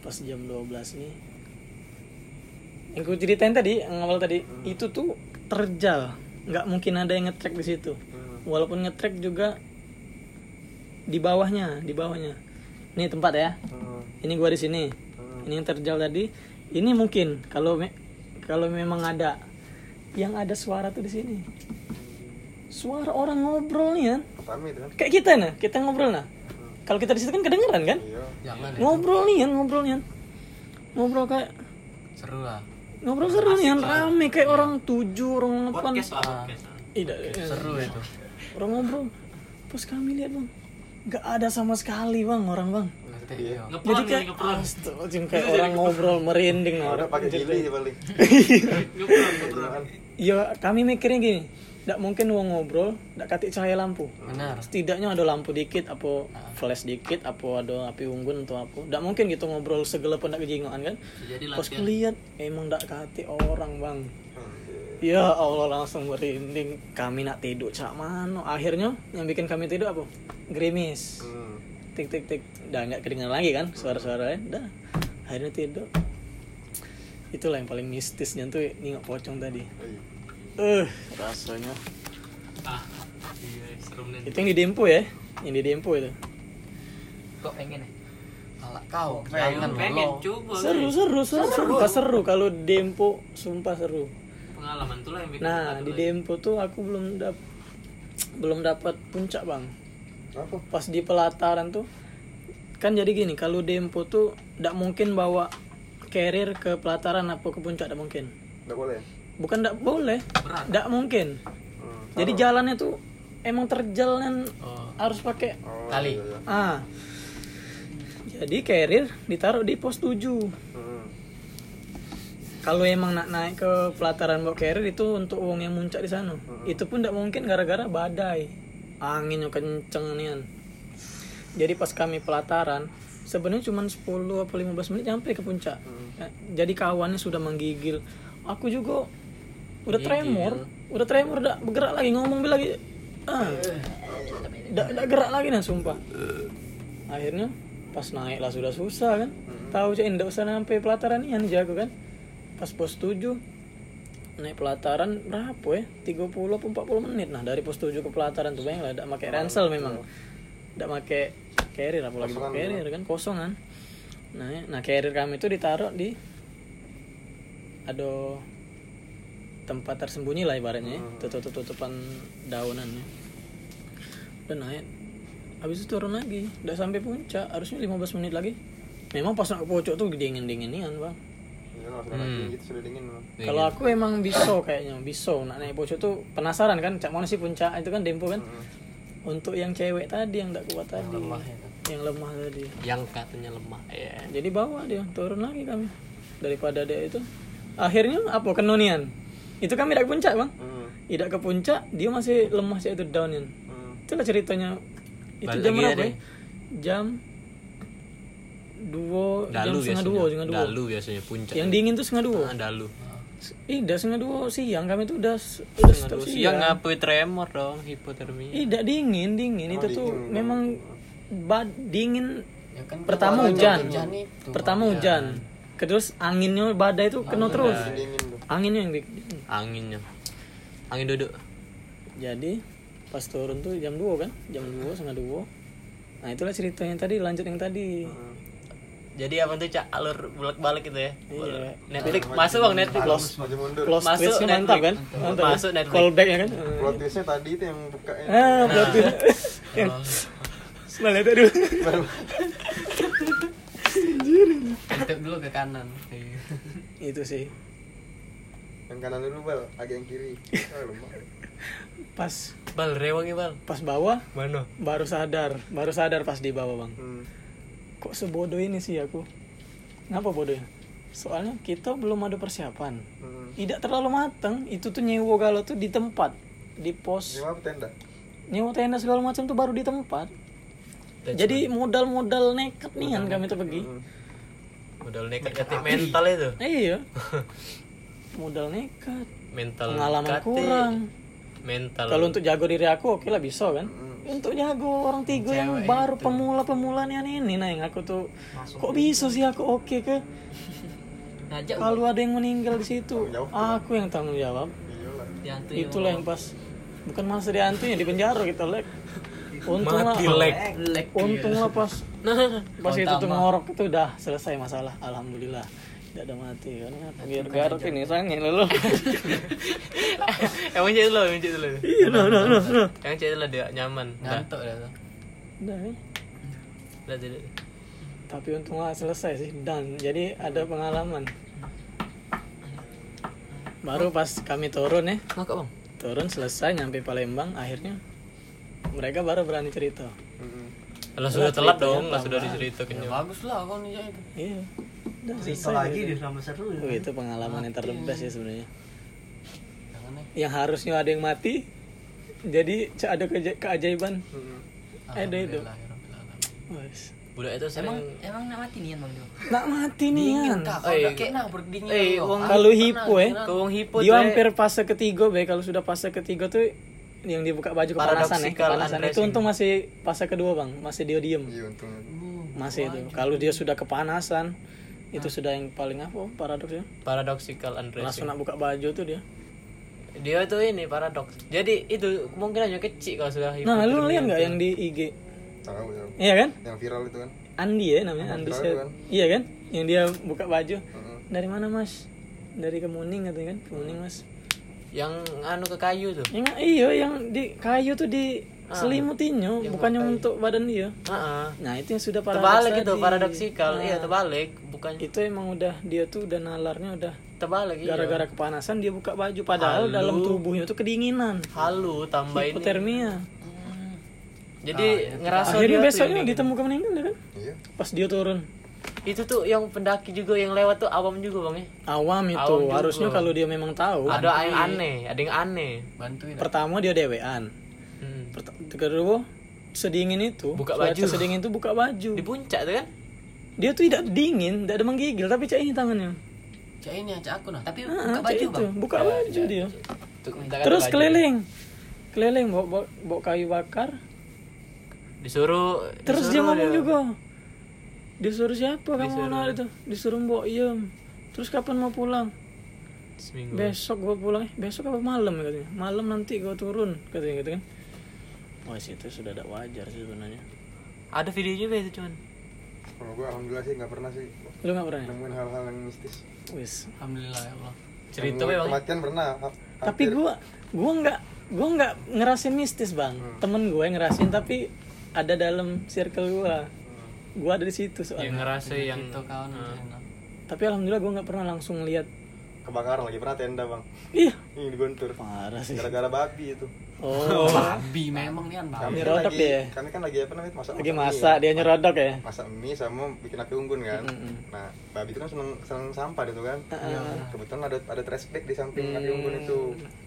[SPEAKER 2] Pas jam 12 nih. Yang ku ceritain tadi, yang awal tadi, itu tuh terjal. nggak mungkin ada yang ngetrack di situ.
[SPEAKER 5] Hmm.
[SPEAKER 2] Walaupun ngetrack juga di bawahnya, di bawahnya. Ini tempat ya.
[SPEAKER 5] Hmm.
[SPEAKER 2] Ini gua di sini.
[SPEAKER 5] Hmm.
[SPEAKER 2] Ini yang terjal tadi. Ini mungkin kalau me- kalau memang ada yang ada suara tuh di sini. Suara orang ngobrol nih kan. Kayak kita nah, kita ngobrol nah. Kalau kita di situ kan kedengeran kan?
[SPEAKER 5] Iya.
[SPEAKER 3] Jangan ya.
[SPEAKER 2] Ngobrol nih kan, ngobrol nih kan. Ngobrol kayak
[SPEAKER 3] Seru lah.
[SPEAKER 2] Ngobrol seru nih kan, rame kayak orang tujuh, orang delapan. Tidak,
[SPEAKER 3] Seru itu.
[SPEAKER 2] orang ngobrol. Pas kami lihat bang, nggak ada sama sekali bang orang bang.
[SPEAKER 3] Ngerti ya.
[SPEAKER 2] Jadi kayak astagfirullahaladzim, kayak orang ngobrol merinding
[SPEAKER 5] Orang pakai gili ya paling.
[SPEAKER 4] Ngepron, ngepron.
[SPEAKER 2] Ya kami mikirnya gini, tidak mungkin uang ngobrol, tidak katik cahaya lampu.
[SPEAKER 3] Benar.
[SPEAKER 2] Setidaknya ada lampu dikit, apa flash dikit, apa ada api unggun atau apa. Tidak mungkin gitu ngobrol segelap pun tidak kejingoan kan.
[SPEAKER 4] Jadi
[SPEAKER 2] Pas kulihat emang tidak katik orang bang. Ya Allah langsung merinding. Kami nak tidur cak mano. Akhirnya yang bikin kami tidur apa? Gerimis.
[SPEAKER 5] Hmm.
[SPEAKER 2] Tik tik tik. Udah nggak kedengeran lagi kan suara-suaranya. Udah. Akhirnya tidur. Itulah yang paling mistisnya tuh nengok pocong tadi. Eh, rasanya.
[SPEAKER 4] Ah, iya, serem nih.
[SPEAKER 2] Itu yang di Dempo ya? Yang di Dempo itu.
[SPEAKER 1] Kok pengen ya?
[SPEAKER 3] Kalau kau
[SPEAKER 4] Pengen,
[SPEAKER 3] jangan
[SPEAKER 4] pengen
[SPEAKER 3] lo.
[SPEAKER 4] coba.
[SPEAKER 2] Seru, seru, seru, sumpah seru kalau di Dempo, sumpah seru.
[SPEAKER 4] Pengalaman tuh lah yang bikin
[SPEAKER 2] Nah, di. Dempo tuh aku belum dap belum dapat puncak, Bang.
[SPEAKER 5] Apa?
[SPEAKER 2] Pas di pelataran tuh kan jadi gini, kalau Dempo tuh tidak mungkin bawa carrier ke pelataran apa ke puncak tidak mungkin.
[SPEAKER 5] Enggak boleh.
[SPEAKER 2] Bukan tidak boleh, tidak mungkin.
[SPEAKER 5] Hmm.
[SPEAKER 2] Jadi jalannya tuh emang terjalan
[SPEAKER 3] Oh,
[SPEAKER 2] harus pakai
[SPEAKER 5] Oh,
[SPEAKER 3] Tali.
[SPEAKER 5] iya, iya.
[SPEAKER 2] ah. Jadi carrier ditaruh di pos 7.
[SPEAKER 5] Hmm.
[SPEAKER 2] Kalau emang nak naik ke pelataran bawa carrier itu untuk uang yang muncak di sana. Itu pun tidak mungkin gara-gara badai. Anginnya kenceng nih kan. Jadi pas kami pelataran, sebenarnya cuma 10 atau 15 menit nyampe ke puncak. Ya, Jadi kawannya sudah menggigil. Aku juga udah tremor, udah tremor udah bergerak lagi ngomong lagi. Ah. Udah, udah gerak lagi nah sumpah. Akhirnya pas naik lah sudah susah kan. Tahu cek enggak usah sampai pelataran ini jago kan. Pas pos 7 naik pelataran berapa ya? 30 atau 40 menit nah dari pos 7 ke pelataran tuh bayang lah enggak pakai ransel memang. Enggak pakai carrier apalagi
[SPEAKER 5] Kosongan
[SPEAKER 2] carrier kan kosongan. Nah, ya. nah carrier kami itu ditaruh di ada tempat tersembunyi lah ibaratnya ya. tutup-tutupan daunannya. Dan naik habis itu turun lagi udah sampai puncak harusnya 15 menit lagi. Memang pas nak ke pojok tuh dingin dinginian bang.
[SPEAKER 5] Iya, kalau naik
[SPEAKER 2] aku emang biso kayaknya biso. Nak naik pojok tuh penasaran kan cak mana sih puncak? Itu kan dempo kan? Untuk yang cewek tadi yang tak kuat tadi.
[SPEAKER 3] lemah itu.
[SPEAKER 2] yang lemah tadi.
[SPEAKER 4] Yang katanya lemah ya.
[SPEAKER 2] Jadi bawa dia turun lagi kami. Daripada dia itu. Akhirnya apa? Kenonian itu kami tidak ke puncak bang
[SPEAKER 5] Hmm.
[SPEAKER 2] tidak ke puncak dia masih lemah sih itu downin
[SPEAKER 5] Hmm.
[SPEAKER 2] itulah ceritanya itu
[SPEAKER 4] Balik
[SPEAKER 2] jam
[SPEAKER 4] lagi
[SPEAKER 2] berapa
[SPEAKER 4] ya,
[SPEAKER 2] ya? jam dua jam
[SPEAKER 4] dalu
[SPEAKER 2] setengah
[SPEAKER 4] biasanya
[SPEAKER 2] dua setengah dua
[SPEAKER 4] dalu biasanya puncak
[SPEAKER 2] yang dingin tuh setengah dua
[SPEAKER 4] ah, dalu
[SPEAKER 2] Ih, udah setengah dua siang kami tuh udah udah stop
[SPEAKER 4] siang
[SPEAKER 2] siang.
[SPEAKER 4] ngapui tremor dong hipotermia
[SPEAKER 2] Ih, tidak dingin, dingin itu tuh memang bad, dingin.
[SPEAKER 3] Ya kan
[SPEAKER 2] Pertama hujan,
[SPEAKER 3] hujan itu.
[SPEAKER 2] pertama hujan, terus anginnya badai itu kena terus.
[SPEAKER 5] Dingin.
[SPEAKER 2] Anginnya yang bikin.
[SPEAKER 4] Anginnya angin duduk
[SPEAKER 2] Jadi pas turun tuh jam 2 kan, jam 2 setengah 2 Nah itulah ceritanya tadi, lanjut yang tadi.
[SPEAKER 4] jadi apa tuh cak alur bolak balik gitu ya
[SPEAKER 2] Iya.
[SPEAKER 4] Netflix masuk bang Netflix
[SPEAKER 5] Close maju mundur.
[SPEAKER 2] Close
[SPEAKER 4] Masuk
[SPEAKER 2] twistnya mantap kan?
[SPEAKER 4] Netflix.
[SPEAKER 2] Mantap
[SPEAKER 4] Masuk? Netflix.
[SPEAKER 2] Callback ya kan?
[SPEAKER 5] Plot twistnya tadi itu yang buka ya.
[SPEAKER 2] Ah, plot twist. yang smell itu dulu.
[SPEAKER 3] Intip dulu ke kanan.
[SPEAKER 2] Itu sih.
[SPEAKER 5] Yang kanan dulu bal, agak yang kiri. Oh, lemah.
[SPEAKER 2] Pas
[SPEAKER 4] bal rewang ya bal.
[SPEAKER 2] pas bawah
[SPEAKER 4] mana?
[SPEAKER 2] baru sadar, baru sadar pas di bawah, Bang.
[SPEAKER 5] Hmm.
[SPEAKER 2] kok sebodoh ini sih aku? Kenapa bodohnya? Soalnya kita belum ada persiapan.
[SPEAKER 5] Hmm.
[SPEAKER 2] tidak terlalu matang itu tuh nyewa galau tuh di tempat. Di pos.
[SPEAKER 5] Apa tenda?
[SPEAKER 2] nyewa tenda segala macam tuh baru di tempat. Jadi modal-modal nekat nih kan kami tuh pergi.
[SPEAKER 5] Hmm.
[SPEAKER 4] modal nekat ketik mental itu.
[SPEAKER 2] Iya modal nekat
[SPEAKER 4] mental
[SPEAKER 2] pengalaman
[SPEAKER 4] kate,
[SPEAKER 2] kurang.
[SPEAKER 4] mental
[SPEAKER 2] kalau untuk jago diri aku oke lah bisa kan? Untuk jago orang tiga yang baru pemula-pemula nih aneh ini nah yang aku tuh kok bisa sih aku oke ke?
[SPEAKER 1] Ngajak
[SPEAKER 2] kalau ada yang meninggal di situ aku yang tanggung jawab. Itulah yang pas. Bukan masa diantunya di penjara kita lek. Untung lah
[SPEAKER 4] Mati, Lek.
[SPEAKER 1] lek.
[SPEAKER 2] Untung lah pas pas itu tuh ngorok itu udah selesai masalah alhamdulillah tidak ada mati kan? Biar garuk ini sange lalu
[SPEAKER 4] emang cek dulu emang cek dulu
[SPEAKER 2] iya no no no no.
[SPEAKER 4] Yang cek dulu dia nyaman?
[SPEAKER 3] Ngantuk dah tuh.
[SPEAKER 2] udah kan
[SPEAKER 4] udah tidak
[SPEAKER 2] tapi untung lah selesai sih dan jadi ada pengalaman. Baru pas kami turun ya.
[SPEAKER 4] Ngakak bang?
[SPEAKER 2] Turun selesai nyampe Palembang akhirnya mereka baru berani cerita.
[SPEAKER 5] Hmm.
[SPEAKER 4] lah sudah telat dong lah sudah diceritakan.
[SPEAKER 3] Ya bagus lah kau nih itu.
[SPEAKER 2] iya selesai
[SPEAKER 1] lagi sama seru
[SPEAKER 2] Oh, itu pengalaman yang terbest ya sebenarnya.
[SPEAKER 3] Nih.
[SPEAKER 2] yang harusnya ada yang mati jadi ada keja- keajaiban.
[SPEAKER 5] Hmm.
[SPEAKER 2] ada itu.
[SPEAKER 3] Ya.
[SPEAKER 2] Wes.
[SPEAKER 4] budak itu sering
[SPEAKER 1] emang emang nak mati nih bang dia
[SPEAKER 2] nggak mati nih kan
[SPEAKER 3] Kak,
[SPEAKER 4] Eh,
[SPEAKER 3] kau udah pernah berdingin
[SPEAKER 4] eh,
[SPEAKER 3] lo?
[SPEAKER 4] wong-
[SPEAKER 2] kalau hipo ya
[SPEAKER 4] ke wong hipo
[SPEAKER 2] dia hampir fase ketiga be. Kalau sudah fase ketiga tuh yang dibuka baju kepanasan ya kepanasan. Itu untung masih fase kedua bang. Masih dia diem.
[SPEAKER 5] Iya untung.
[SPEAKER 2] masih itu. Kalau dia sudah kepanasan itu sudah yang paling apa paradoks ya
[SPEAKER 4] paradoxical
[SPEAKER 2] langsung
[SPEAKER 4] undressing
[SPEAKER 2] nak buka baju tuh dia
[SPEAKER 4] dia tuh ini paradoks jadi itu kemungkinannya kecil kalau sudah
[SPEAKER 2] nah lu lihat nggak yang di IG
[SPEAKER 5] Tahu ya.
[SPEAKER 2] iya kan
[SPEAKER 5] Yang viral itu kan.
[SPEAKER 2] Andi ya namanya Andi
[SPEAKER 5] Tahu
[SPEAKER 2] Set.
[SPEAKER 5] kan?
[SPEAKER 2] Iya kan? Yang dia buka baju.
[SPEAKER 5] Heeh.
[SPEAKER 2] Dari mana mas? Dari Kemuning katanya kan? Kemuning mas.
[SPEAKER 4] yang anu ke kayu tuh
[SPEAKER 2] Yang iya yang di kayu tuh di selimutinya, bukannya untuk badan dia.
[SPEAKER 4] Heeh.
[SPEAKER 2] Nah itu yang sudah paradoks
[SPEAKER 4] terbalik itu paradoksikal
[SPEAKER 2] Nah,
[SPEAKER 4] iya terbalik bukan
[SPEAKER 2] Itu emang udah dia tuh udah nalarnya udah
[SPEAKER 4] terbalik iya.
[SPEAKER 2] gara-gara kepanasan dia buka baju padahal
[SPEAKER 4] Halu.
[SPEAKER 2] dalam tubuhnya tuh kedinginan.
[SPEAKER 4] halu tambah ini
[SPEAKER 2] Hipotermia.
[SPEAKER 4] jadi ngerasa
[SPEAKER 2] Akhirnya
[SPEAKER 4] dia tuh
[SPEAKER 2] besoknya
[SPEAKER 4] ini.
[SPEAKER 2] ditemukan meninggal ya kan?
[SPEAKER 5] Iya.
[SPEAKER 2] Pas dia turun.
[SPEAKER 4] itu tuh yang pendaki juga yang lewat tuh awam juga bang ya
[SPEAKER 2] Awam itu
[SPEAKER 4] Awam
[SPEAKER 2] harusnya kalau dia memang tahu.
[SPEAKER 4] ada yang aneh ada yang aneh
[SPEAKER 3] Bantuin.
[SPEAKER 2] Pertama dia dewean. Kedua sedingin itu.
[SPEAKER 4] Buka baju.
[SPEAKER 2] sedingin itu buka baju.
[SPEAKER 4] Di puncak tuh kan?
[SPEAKER 2] Dia tuh tidak dingin tidak ada menggigil tapi cak ini tangannya.
[SPEAKER 3] Cak ini cak aku nah.
[SPEAKER 1] tapi
[SPEAKER 2] Ah,
[SPEAKER 1] buka baju
[SPEAKER 2] itu,
[SPEAKER 1] bang.
[SPEAKER 2] Buka baju dia.
[SPEAKER 4] Tuh, minta kan
[SPEAKER 2] terus
[SPEAKER 4] baju.
[SPEAKER 2] keliling. Keliling bawa, bawa, bawa kayu bakar.
[SPEAKER 4] Disuruh
[SPEAKER 2] terus dia ngomong juga. Disuruh siapa kamu
[SPEAKER 4] Disuruh.
[SPEAKER 2] mau itu? Disuruh mbok iem terus kapan mau pulang?
[SPEAKER 4] Seminggu.
[SPEAKER 2] Besok gua pulang. Besok apa malam ya katanya? Malam nanti gua turun katanya gitu kan Wah itu sudah ada wajar sih sebenarnya
[SPEAKER 4] ada video juga itu cuman
[SPEAKER 5] Kalau gue alhamdulillah sih nggak pernah sih
[SPEAKER 2] lu nggak pernah ya?
[SPEAKER 5] nemuin hal-hal yang mistis.
[SPEAKER 2] wis
[SPEAKER 3] Alhamdulillah ya Allah.
[SPEAKER 4] cerita ya bang
[SPEAKER 5] Kematian pernah. ha-
[SPEAKER 2] tapi
[SPEAKER 5] hampir.
[SPEAKER 2] gua gua nggak gua nggak ngerasin mistis bang temen gue yang ngerasin tapi ada dalam circle gua gua ada di situ
[SPEAKER 4] yang
[SPEAKER 2] soalnya
[SPEAKER 4] ngerasa yang
[SPEAKER 3] Itu kawan nah.
[SPEAKER 2] tapi alhamdulillah gua nggak pernah langsung lihat
[SPEAKER 5] kebakaran lagi pernah tenda bang.
[SPEAKER 2] iya
[SPEAKER 5] Ini digontur.
[SPEAKER 2] parah sih
[SPEAKER 5] Gara-gara babi itu.
[SPEAKER 2] Oh,
[SPEAKER 3] Babi memang nih kan
[SPEAKER 5] Kami kan lagi,
[SPEAKER 2] dia.
[SPEAKER 5] kami kan lagi apa namanya masak
[SPEAKER 2] lagi masak dia nyerodok ya.
[SPEAKER 5] masak mie sama bikin api unggun kan. Nah, babi itu kan seneng seneng sampah itu kan.
[SPEAKER 2] Heeh.
[SPEAKER 5] Kebetulan ada ada trash bag di samping api unggun itu.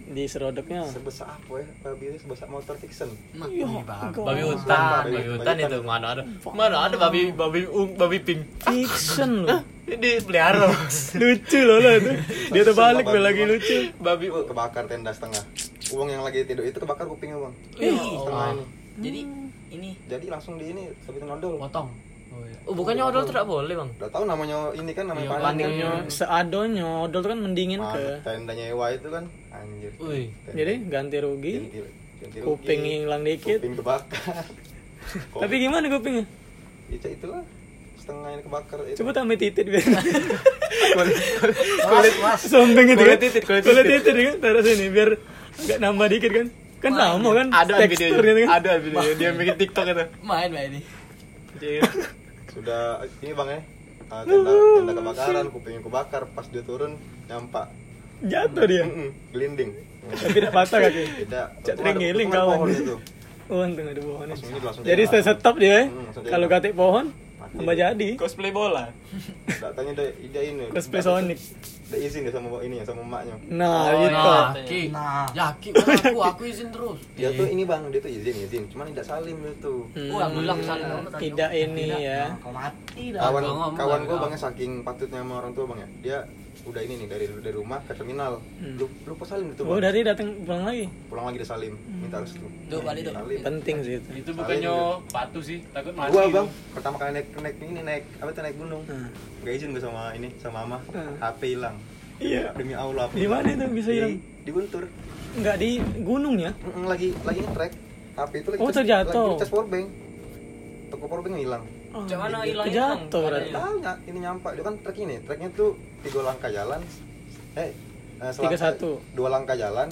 [SPEAKER 2] Di serodoknya.
[SPEAKER 5] Sebesar apa ya? Babi itu sebesar motor fiction.
[SPEAKER 2] Iya,
[SPEAKER 3] babi.
[SPEAKER 4] hutan,
[SPEAKER 5] babi-
[SPEAKER 4] hutan itu mana ada? Mana ada babi babi ung, babi pink?
[SPEAKER 2] Fiction loh.
[SPEAKER 4] Ini pelihara.
[SPEAKER 2] lucu loh lo itu. Dia terbalik lagi lucu.
[SPEAKER 4] babi
[SPEAKER 5] kebakar tenda setengah. Uang yang lagi tidur itu kebakar kupingnya, Bang.
[SPEAKER 1] Ih,
[SPEAKER 5] Setengah ini.
[SPEAKER 1] Jadi ini
[SPEAKER 5] Jadi langsung di ini sabitin odol.
[SPEAKER 3] Potong. Oh, iya.
[SPEAKER 4] Oh, bukannya odol tidak boleh, Bang?
[SPEAKER 5] Udah tahu namanya ini kan namanya
[SPEAKER 3] Iya.
[SPEAKER 2] Paningnya seadonnya, odol tuh kan mendingin
[SPEAKER 5] Mana
[SPEAKER 2] ke.
[SPEAKER 5] tendanya Ewa itu kan anjir. Tenda-
[SPEAKER 2] Jadi ganti rugi,
[SPEAKER 5] ganti- ganti rugi,
[SPEAKER 2] kuping hilang dikit.
[SPEAKER 5] kuping kebakar.
[SPEAKER 2] Tapi gimana kupingnya?
[SPEAKER 5] itu itulah setengah yang kebakar itu.
[SPEAKER 2] Coba tambah titit biar.
[SPEAKER 5] kulit
[SPEAKER 3] Kulit mas.
[SPEAKER 2] Sombeng itu
[SPEAKER 4] Kulit
[SPEAKER 2] kan.
[SPEAKER 4] titit, kulit
[SPEAKER 2] Kulit
[SPEAKER 4] titit.
[SPEAKER 2] titit kan taruh sini biar agak nambah dikit kan. Kan sama kan
[SPEAKER 4] Ada videonya.
[SPEAKER 2] kan.
[SPEAKER 4] Ada videonya. Dia bikin TikTok itu.
[SPEAKER 1] main mbak ini.
[SPEAKER 5] sudah ini bang ya ah, tenda tenda kebakaran kupingnya kebakar pas dia turun nyampak
[SPEAKER 2] Jatuh dia.
[SPEAKER 5] Mm-mm, gelinding
[SPEAKER 2] Tapi tidak patah kaki.
[SPEAKER 5] tidak ada-
[SPEAKER 2] ngiling
[SPEAKER 5] ada
[SPEAKER 2] kawan. Oh, untung ada pohon. Jadi saya stop dia.
[SPEAKER 5] langsung
[SPEAKER 2] Kalau katik pohon, tambah jadi.
[SPEAKER 4] Cosplay bola.
[SPEAKER 5] datanya dia dia ini
[SPEAKER 2] Cosplay Sonic.
[SPEAKER 5] Dia izin dia sama ini ya sama emaknya
[SPEAKER 2] Nah,
[SPEAKER 4] Oh,
[SPEAKER 2] gitu.
[SPEAKER 3] Nah,
[SPEAKER 4] Iya.
[SPEAKER 3] Ki.
[SPEAKER 1] Nah.
[SPEAKER 3] Ya, Ki, aku, aku izin terus.
[SPEAKER 5] dia tuh ini bang dia tuh izin izin cuman tidak salim dia tuh
[SPEAKER 2] Hmm,
[SPEAKER 1] Oh, yang bilang saling
[SPEAKER 2] tidak ini ya.
[SPEAKER 1] Kau mati dah.
[SPEAKER 5] kawan kawan gue
[SPEAKER 3] gua.
[SPEAKER 5] bangnya saking patutnya sama orang tua bang ya dia udah ini nih dari dari rumah ke terminal
[SPEAKER 2] Hmm.
[SPEAKER 5] lu lupa salim itu
[SPEAKER 2] Oh,
[SPEAKER 5] bang
[SPEAKER 2] dari datang pulang lagi.
[SPEAKER 5] pulang lagi dia salim minta restu
[SPEAKER 1] Tuh, balik tuh.
[SPEAKER 5] salim
[SPEAKER 2] Penting sih itu.
[SPEAKER 4] Itu bukannya patuh sih, takut mati.
[SPEAKER 5] gua bang pertama kali naik naik ini naik apa tuh naik gunung
[SPEAKER 2] Hmm.
[SPEAKER 5] gak izin gue sama ini sama mama
[SPEAKER 2] Hmm.
[SPEAKER 5] HP hilang
[SPEAKER 2] Iya.
[SPEAKER 5] demi Allah
[SPEAKER 2] Di mana itu bisa
[SPEAKER 5] Di-
[SPEAKER 2] hilang?
[SPEAKER 5] di Guntur
[SPEAKER 2] Enggak di gunungnya.
[SPEAKER 5] Mm-mm, lagi lagi nge-track HP itu lagi
[SPEAKER 2] Oh, terjatuh.
[SPEAKER 5] lagi powerbank toko powerbank hilang
[SPEAKER 2] Oh, gitu.
[SPEAKER 1] hilangnya,
[SPEAKER 2] Kejatuh
[SPEAKER 1] Bang?
[SPEAKER 2] berarti.
[SPEAKER 1] Iya.
[SPEAKER 5] tahu nggak ini nyampe dia kan trek ini treknya tuh tiga langkah jalan eh eh,
[SPEAKER 2] Tiga satu.
[SPEAKER 5] dua langkah jalan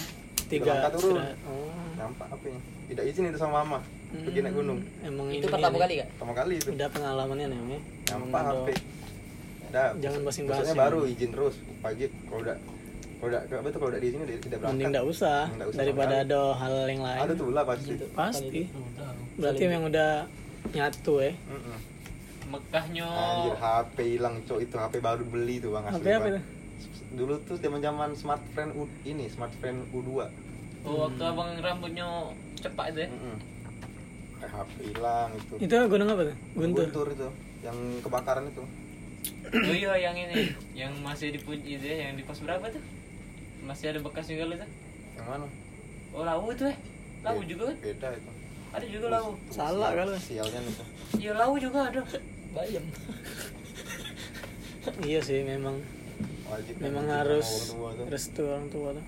[SPEAKER 5] tiga, langkah turun.
[SPEAKER 2] Oh.
[SPEAKER 5] nyampe apa ya tidak izin itu sama mama pergi naik gunung
[SPEAKER 2] Emang
[SPEAKER 1] Itu pertama kali?
[SPEAKER 2] Hmm.
[SPEAKER 5] pertama kali itu
[SPEAKER 2] Udah pengalamannya
[SPEAKER 5] nyampe
[SPEAKER 2] Emang
[SPEAKER 5] HP
[SPEAKER 2] Jangan basing-basing.
[SPEAKER 5] baru izin terus pagi kalau udah kalau udah apa tuh kalau udah di sini tidak berangkat
[SPEAKER 2] Mending enggak usah
[SPEAKER 5] nggak usah
[SPEAKER 2] daripada ada hal yang lain.
[SPEAKER 5] ada tuh lah pasti
[SPEAKER 2] Pasti. Berarti memang udah nyatu ya.
[SPEAKER 5] Mm-mm.
[SPEAKER 4] Mekahnya.
[SPEAKER 5] Anjir HP hilang cok itu HP baru beli tuh bang asli
[SPEAKER 2] HP apa itu?
[SPEAKER 5] dulu tuh zaman zaman smartphone U, ini smartphone U2
[SPEAKER 4] Oh, waktu abang rambutnya cepat itu ya.
[SPEAKER 5] Mm-mm. Eh, HP hilang itu
[SPEAKER 2] Itu gunung apa tuh? Guntur.
[SPEAKER 5] Guntur itu yang kebakaran itu
[SPEAKER 4] Oh iya yang ini, yang masih dipuji itu ya, yang di pos berapa tuh? Masih ada bekas juga lu tuh.
[SPEAKER 5] yang mana
[SPEAKER 4] Oh lau itu eh. Lau
[SPEAKER 5] Be-
[SPEAKER 4] juga kan?
[SPEAKER 5] beda itu
[SPEAKER 4] Ada juga lau.
[SPEAKER 2] Salah kalau.
[SPEAKER 5] sialnya itu
[SPEAKER 4] Iya lau juga ada.
[SPEAKER 1] Bayam.
[SPEAKER 2] Iya sih memang
[SPEAKER 5] wajib
[SPEAKER 2] memang harus
[SPEAKER 5] orang tua tuh.
[SPEAKER 2] restu orang tua tuh.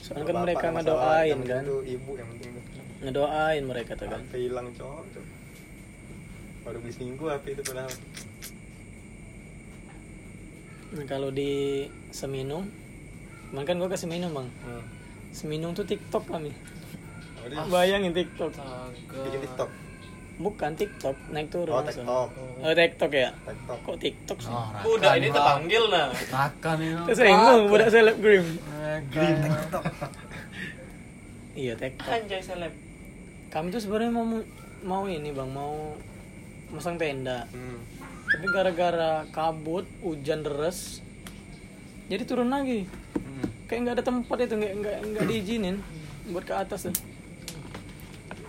[SPEAKER 2] Soalnya kan
[SPEAKER 5] bapak
[SPEAKER 2] mereka ngedoain kan.
[SPEAKER 5] tuh ibu yang penting
[SPEAKER 2] Ngedoain mereka tuh kan.
[SPEAKER 5] HP hilang cok. baru beli seminggu HP itu padahal
[SPEAKER 2] Nah, kalau di Seminung, kemarin kan gua ke Seminung bang.
[SPEAKER 5] hmm.
[SPEAKER 2] Seminung tuh TikTok kami.
[SPEAKER 5] Oh,
[SPEAKER 2] Bayangin TikTok.
[SPEAKER 5] bikin TikTok
[SPEAKER 2] Bukan TikTok, naik turun.
[SPEAKER 5] oh
[SPEAKER 2] langsung.
[SPEAKER 5] TikTok
[SPEAKER 2] Oh TikTok ya?
[SPEAKER 5] TikTok
[SPEAKER 2] Kok TikTok sih?
[SPEAKER 3] Oh,
[SPEAKER 4] Udah ini terpanggil nah.
[SPEAKER 3] Rakan ini.
[SPEAKER 2] Terus ngomong budak selebgram.
[SPEAKER 3] Green.
[SPEAKER 2] Iya TikTok.
[SPEAKER 4] Anjay seleb.
[SPEAKER 2] Kami tuh sebenarnya mau mau ini bang mau masang tenda.
[SPEAKER 5] hmm.
[SPEAKER 2] Tapi gara-gara kabut, hujan deras, jadi turun lagi.
[SPEAKER 5] Hmm.
[SPEAKER 2] Kayak nggak ada tempat itu, nggak nggak nggak diizinin buat ke atas tuh.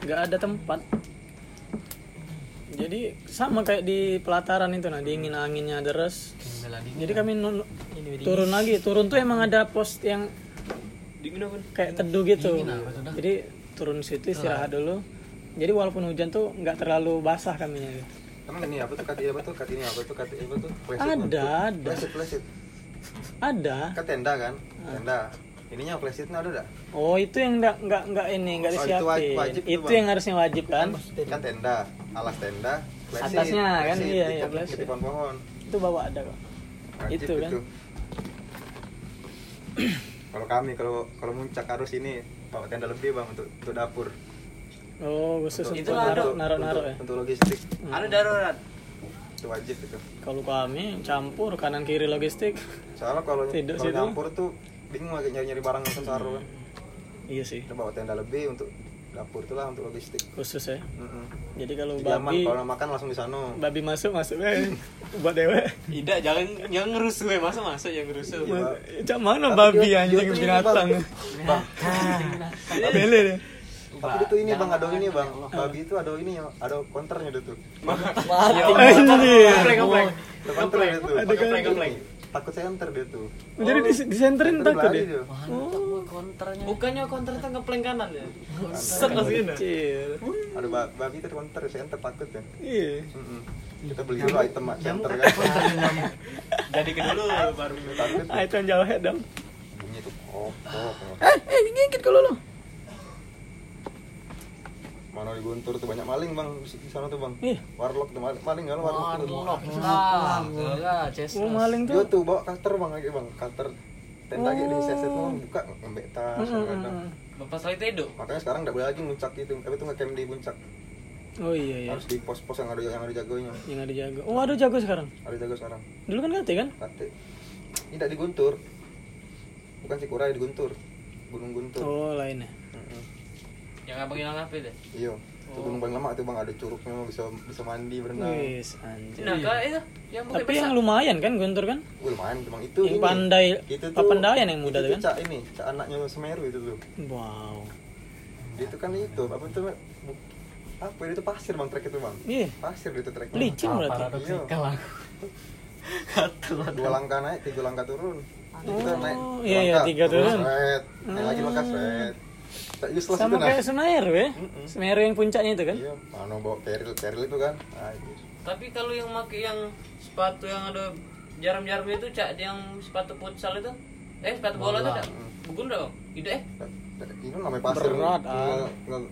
[SPEAKER 2] Nggak ada tempat. Jadi sama kayak di pelataran itu nah dingin anginnya deras.
[SPEAKER 3] Bela dingin.
[SPEAKER 2] Jadi kami nun- turun lagi, turun tuh emang ada pos yang
[SPEAKER 4] Dingin apa?
[SPEAKER 2] kayak teduh gitu.
[SPEAKER 3] Dingin apa?
[SPEAKER 2] Jadi turun situ istirahat dulu. Jadi walaupun hujan tuh nggak terlalu basah kaminya. gitu.
[SPEAKER 5] Emang ini apa tuh kati apa tuh kati ini apa tuh kati apa tuh
[SPEAKER 2] Ada, ada.
[SPEAKER 5] It, flash it.
[SPEAKER 2] Ada.
[SPEAKER 5] kan tenda kan
[SPEAKER 2] Ah.
[SPEAKER 5] tenda ininya flash it ada dah
[SPEAKER 2] Oh itu yang nggak nggak nggak ini nggak
[SPEAKER 5] Oh, itu
[SPEAKER 2] disiapin.
[SPEAKER 5] wajib- wajib tuh,
[SPEAKER 2] itu yang harusnya wajib kan.
[SPEAKER 5] kan tenda alas tenda flash it,
[SPEAKER 2] Atasnya
[SPEAKER 5] flash
[SPEAKER 2] kan,
[SPEAKER 5] it,
[SPEAKER 2] iya,
[SPEAKER 5] di
[SPEAKER 2] iya,
[SPEAKER 5] pohon-
[SPEAKER 2] flash
[SPEAKER 5] di pohon-pohon
[SPEAKER 2] Itu bawa ada kok.
[SPEAKER 5] Wajib
[SPEAKER 2] Itu kan.
[SPEAKER 5] kalau kami kalau kalau muncak harus ini bawa tenda lebih bang untuk untuk dapur
[SPEAKER 2] Oh khusus
[SPEAKER 5] Untuk-
[SPEAKER 2] untuk
[SPEAKER 4] Itu ada.
[SPEAKER 2] naruh naruh naruh ya.
[SPEAKER 5] untuk, logistik
[SPEAKER 4] Ada darurat.
[SPEAKER 5] itu wajib itu
[SPEAKER 2] Kalau kami campur kanan kiri logistik.
[SPEAKER 5] soalnya kalau kalau nyampur tuh bingung lagi nyari nyari barang yang sesaru kan
[SPEAKER 2] Iya sih.
[SPEAKER 5] kita bawa tenda lebih untuk dapur itulah untuk logistik
[SPEAKER 2] Khusus ya.
[SPEAKER 5] Mm-mm.
[SPEAKER 2] Jadi kalau
[SPEAKER 5] Jadi aman
[SPEAKER 2] babi
[SPEAKER 5] kalau makan langsung di sana
[SPEAKER 2] babi masuk masuk eh buat dewe.
[SPEAKER 4] Tidak, jangan jangan ngerusuh ya. Masa masuk yang ngerusuh.
[SPEAKER 5] Iya.
[SPEAKER 2] Cak mana
[SPEAKER 5] Tapi
[SPEAKER 2] babi
[SPEAKER 5] dia-
[SPEAKER 2] anjing
[SPEAKER 5] dia tuh ini,
[SPEAKER 2] binatang.
[SPEAKER 5] bang
[SPEAKER 2] Bele deh.
[SPEAKER 5] tapi itu ini bang ada ini bang babi itu ada ini ya ada konternya dia tuh
[SPEAKER 1] Mati.
[SPEAKER 2] Anjir.
[SPEAKER 4] Ngepleng.
[SPEAKER 5] ada konternya dia takut center dia tuh
[SPEAKER 2] Jadi di disenterin
[SPEAKER 5] Center
[SPEAKER 2] takut deh.
[SPEAKER 5] dia.
[SPEAKER 3] Mantap gue konternya.
[SPEAKER 4] Bukannya konter tuh ngepleng kanan ya? Set langsung ini.
[SPEAKER 2] Kecil.
[SPEAKER 5] ada ba- babi itu ada konter center takut ya
[SPEAKER 2] Iya.
[SPEAKER 5] Mm-mm. kita beli dulu item center kan
[SPEAKER 4] Jadi ke dulu baru.
[SPEAKER 5] takut
[SPEAKER 2] Ah itu yang jauh head dong.
[SPEAKER 5] bunyi tuh oh, oh, oh.
[SPEAKER 2] Eh, eh ngikit kalau lo.
[SPEAKER 5] Mana di Guntur tuh banyak maling bang di sana tuh bang
[SPEAKER 2] Ih.
[SPEAKER 5] warlock tuh maling maling kan warlock tuh
[SPEAKER 3] Warlock. Ah.
[SPEAKER 2] Oh maling
[SPEAKER 5] dia
[SPEAKER 2] tuh.
[SPEAKER 5] tuh bawa cutter bang lagi bang cutter tenda lagi di seset tuh buka ngembek tas
[SPEAKER 2] Mm,
[SPEAKER 5] kadang
[SPEAKER 2] mm, mm.
[SPEAKER 4] Bapak selain itu.
[SPEAKER 5] makanya sekarang nggak boleh lagi muncak gitu tapi tuh ngecamp di puncak
[SPEAKER 2] Oh iya iya.
[SPEAKER 5] harus di pos-pos yang ada yang ada jagonya
[SPEAKER 2] Yang ada jago. Oh ada jago sekarang.
[SPEAKER 5] ada jago sekarang
[SPEAKER 2] Dulu kan kate kan?
[SPEAKER 5] Kate. tidak di Guntur bukan Cikuray di Guntur Gunung Guntur
[SPEAKER 2] Oh lainnya.
[SPEAKER 4] Abang hilang apa itu?
[SPEAKER 5] iya itu gunung paling lama tuh bang ada curugnya bisa bisa mandi berenang
[SPEAKER 2] Wis anjir.
[SPEAKER 4] Nah, kalau itu yang
[SPEAKER 2] Tapi
[SPEAKER 4] besar.
[SPEAKER 2] yang lumayan kan Guntur kan?
[SPEAKER 5] Wih, lumayan bang itu
[SPEAKER 2] Yang
[SPEAKER 5] ini.
[SPEAKER 2] pandai
[SPEAKER 5] itu tuh
[SPEAKER 2] Papandayan yang muda
[SPEAKER 5] itu
[SPEAKER 2] tuh kan?
[SPEAKER 5] cak ini cak anaknya Semeru itu tuh
[SPEAKER 2] Wow.
[SPEAKER 5] dia itu kan itu apa tuh bu- apa itu pasir bang trek itu bang
[SPEAKER 2] Iya.
[SPEAKER 5] pasir itu trek
[SPEAKER 2] Licin berarti.
[SPEAKER 3] Paradoksikal aku.
[SPEAKER 5] dua langkah naik tiga langkah turun kita naik
[SPEAKER 2] Oh,
[SPEAKER 5] dua
[SPEAKER 2] iya, iya, tiga turun.
[SPEAKER 5] seret. naik lagi langkah seret tak useless
[SPEAKER 2] Sama
[SPEAKER 5] itu nah
[SPEAKER 2] kayak Semeru ya?
[SPEAKER 5] Mm-mm.
[SPEAKER 2] Semeru yang puncaknya itu kan?
[SPEAKER 5] iya mana bawa keril keril itu kan Anjir.
[SPEAKER 4] Tapi kalau yang pakai yang sepatu yang ada jarum-jarum itu cak yang sepatu futsal itu, eh sepatu bola itu
[SPEAKER 3] Bola.
[SPEAKER 4] cak, bukan dong? Itu eh,
[SPEAKER 5] ini namanya pasir
[SPEAKER 2] Berat, ah.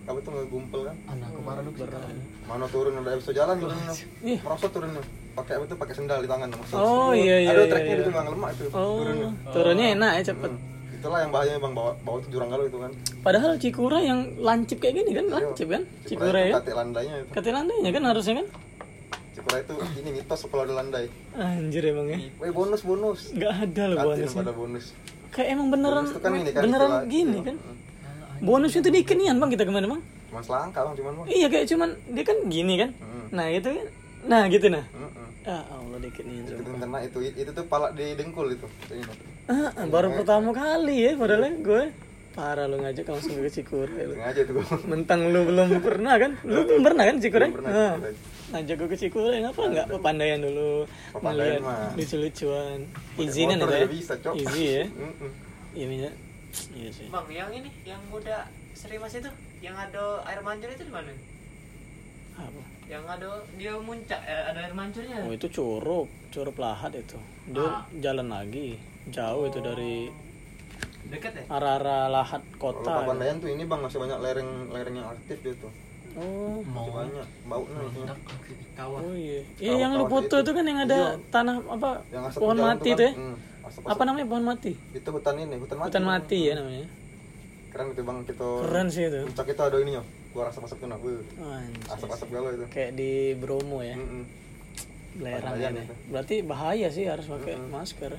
[SPEAKER 5] apa tuh ngegumpel kan
[SPEAKER 3] Anakku paradoksikal.
[SPEAKER 5] mana turun udah bisa jalan turun
[SPEAKER 2] Ih.
[SPEAKER 5] merosot turunnya pakai apa tuh pakai sendal di tangan merosot.
[SPEAKER 2] Oh, iya, iya,
[SPEAKER 5] ada
[SPEAKER 2] iya,
[SPEAKER 5] treknya
[SPEAKER 2] iya.
[SPEAKER 5] itu bang lemak itu turunnya
[SPEAKER 2] Oh, turunnya enak ya cepet.
[SPEAKER 5] Hmm. Itulah yang bahayanya bang bawa bawa tuh jurang galuh itu kan
[SPEAKER 2] Padahal Cikura yang lancip kayak gini kan, lancip kan? Cikura
[SPEAKER 5] itu
[SPEAKER 2] ya.
[SPEAKER 5] kate landainya itu
[SPEAKER 2] Kata landainya kan harusnya kan?
[SPEAKER 5] Cikura itu ini mitos kalau ada landai
[SPEAKER 2] Anjir emang ya.
[SPEAKER 5] Weh bonus bonus
[SPEAKER 2] Nggak ada loh bonusnya.
[SPEAKER 5] pada bonus
[SPEAKER 2] Kayak emang beneran,
[SPEAKER 5] bonus itu kan ini kan
[SPEAKER 2] beneran
[SPEAKER 5] istilah-
[SPEAKER 2] gini
[SPEAKER 5] iya.
[SPEAKER 2] kan?
[SPEAKER 5] Hmm.
[SPEAKER 2] Bonusnya tuh dikit nian bang kita ke mana bang?
[SPEAKER 5] cuma selangkah bang cuman bang
[SPEAKER 2] Iya kayak cuman dia kan gini kan?
[SPEAKER 5] Hmm.
[SPEAKER 2] Nah gitu kan? Nah gitu nah.
[SPEAKER 5] Mm-mm.
[SPEAKER 2] Ya Allah dikit nian
[SPEAKER 5] itu kena itu itu tuh palak di dengkul itu.
[SPEAKER 2] Ah, baru pertama kali ya padahal gue parah lu ngajak langsung ke Cikura lu.
[SPEAKER 5] sengaja tuh bang
[SPEAKER 2] Mentang lu belum pernah kan? Lu belum pernah kan Cikura?
[SPEAKER 5] Belum pernah
[SPEAKER 2] Nah,
[SPEAKER 5] Cikura.
[SPEAKER 2] ngajak gue ke Cikura ngapa enggak pepandaian dulu
[SPEAKER 5] Pepandaian mah.
[SPEAKER 2] lucu-lucuan izinan itu ya
[SPEAKER 5] bisa cok
[SPEAKER 2] easy ya iya iya iya sih
[SPEAKER 4] bang yang ini, yang muda Sri Mas itu, yang ada air mancur itu di mana?
[SPEAKER 2] apa
[SPEAKER 4] Yang ada dia muncak, eh, ada air mancurnya.
[SPEAKER 2] oh itu curug curug lahat itu. Dia
[SPEAKER 4] Ah.
[SPEAKER 2] jalan lagi jauh itu dari
[SPEAKER 4] Dekat ya?
[SPEAKER 2] arah-arah lahat
[SPEAKER 5] kalau
[SPEAKER 2] kota
[SPEAKER 5] Papandayan tuh ini bang masih banyak lereng lereng yang aktif dia tuh.
[SPEAKER 2] Oh.
[SPEAKER 5] Masih banyak baunya itu
[SPEAKER 3] Kawan.
[SPEAKER 2] oh iya. Iya yang lu foto
[SPEAKER 5] itu.
[SPEAKER 2] itu kan yang ada
[SPEAKER 5] Iya.
[SPEAKER 2] tanah apa
[SPEAKER 5] yang
[SPEAKER 2] pohon mati
[SPEAKER 5] tuh
[SPEAKER 2] itu ya?
[SPEAKER 5] kan. Hmm, asap-
[SPEAKER 2] apa namanya pohon mati?
[SPEAKER 5] Itu hutan ini hutan mati.
[SPEAKER 2] Hutan mati ya namanya.
[SPEAKER 5] Keren itu bang kita
[SPEAKER 2] keren sih itu.
[SPEAKER 5] puncak itu ada ini ya keluar asap asap kena Wuh,
[SPEAKER 2] Anjir.
[SPEAKER 5] asap asap galau itu
[SPEAKER 2] kayak di Bromo ya
[SPEAKER 5] Mm-mm.
[SPEAKER 2] belerang ini
[SPEAKER 5] itu.
[SPEAKER 2] berarti bahaya sih harus pakai
[SPEAKER 5] Mm-mm.
[SPEAKER 2] masker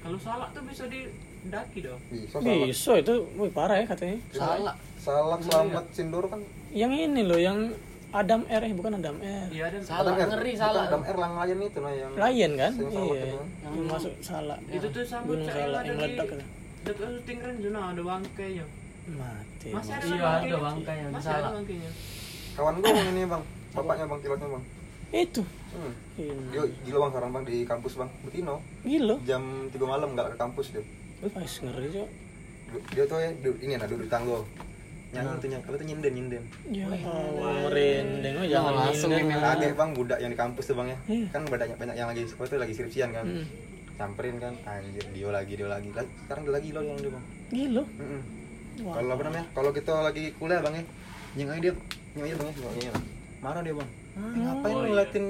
[SPEAKER 4] Kalau salak tuh bisa didaki dong.
[SPEAKER 5] bisa salah
[SPEAKER 2] bisa itu wih parah ya katanya
[SPEAKER 3] Salah.
[SPEAKER 5] salah selamat sindor kan
[SPEAKER 2] yang ini loh yang Adam R eh bukan Adam R
[SPEAKER 4] Iya ada.
[SPEAKER 3] Salah,
[SPEAKER 5] Adam R.
[SPEAKER 3] ngeri
[SPEAKER 5] Bukan
[SPEAKER 3] salah.
[SPEAKER 5] Adam R lang layan itu nah yang
[SPEAKER 2] Lion kan iya
[SPEAKER 5] itu.
[SPEAKER 2] yang masuk salah
[SPEAKER 4] Itu tuh sama
[SPEAKER 2] gunung salah
[SPEAKER 4] ada
[SPEAKER 2] yang
[SPEAKER 4] di
[SPEAKER 2] meledak itu
[SPEAKER 4] dekat syuting kan zona ada bangkainya.
[SPEAKER 2] mati
[SPEAKER 4] Masih ada.
[SPEAKER 3] Iya, ada bangkainya,
[SPEAKER 4] Masih
[SPEAKER 3] salah.
[SPEAKER 4] ada bangkainya.
[SPEAKER 5] kawan gue yang ini bang. Bapaknya bang pilotnya bang.
[SPEAKER 2] Itu?
[SPEAKER 5] Hmm.
[SPEAKER 2] Iya.
[SPEAKER 5] dia gila bang sekarang bang di kampus bang. Betino
[SPEAKER 2] gila?
[SPEAKER 5] Jam 3 malam nggak ke kampus dia.
[SPEAKER 2] Wih pas ngeri cok.
[SPEAKER 5] Dia tuh ya ini nah duduk di tanggo nyanyi tuh nyanyi apa tuh nyinden nyinden.
[SPEAKER 2] Ya Allah. merinding oh jangan
[SPEAKER 3] langsung
[SPEAKER 5] kaget bang. Budak yang di kampus tuh bang ya.
[SPEAKER 2] Iya.
[SPEAKER 5] kan banyak banyak yang lagi apa tuh lagi skripsian kan.
[SPEAKER 2] Hmm.
[SPEAKER 5] samperin kan. Anjir dia lagi dia lagi. Sekarang dia lagi loh yang dia bang.
[SPEAKER 2] Gila.
[SPEAKER 5] Kalau apa namanya kalau kita lagi kuliah bang ya nyeng aja dia nyeng aja bang ya aja. marah dia bang eh, ngapain lu ngeliatin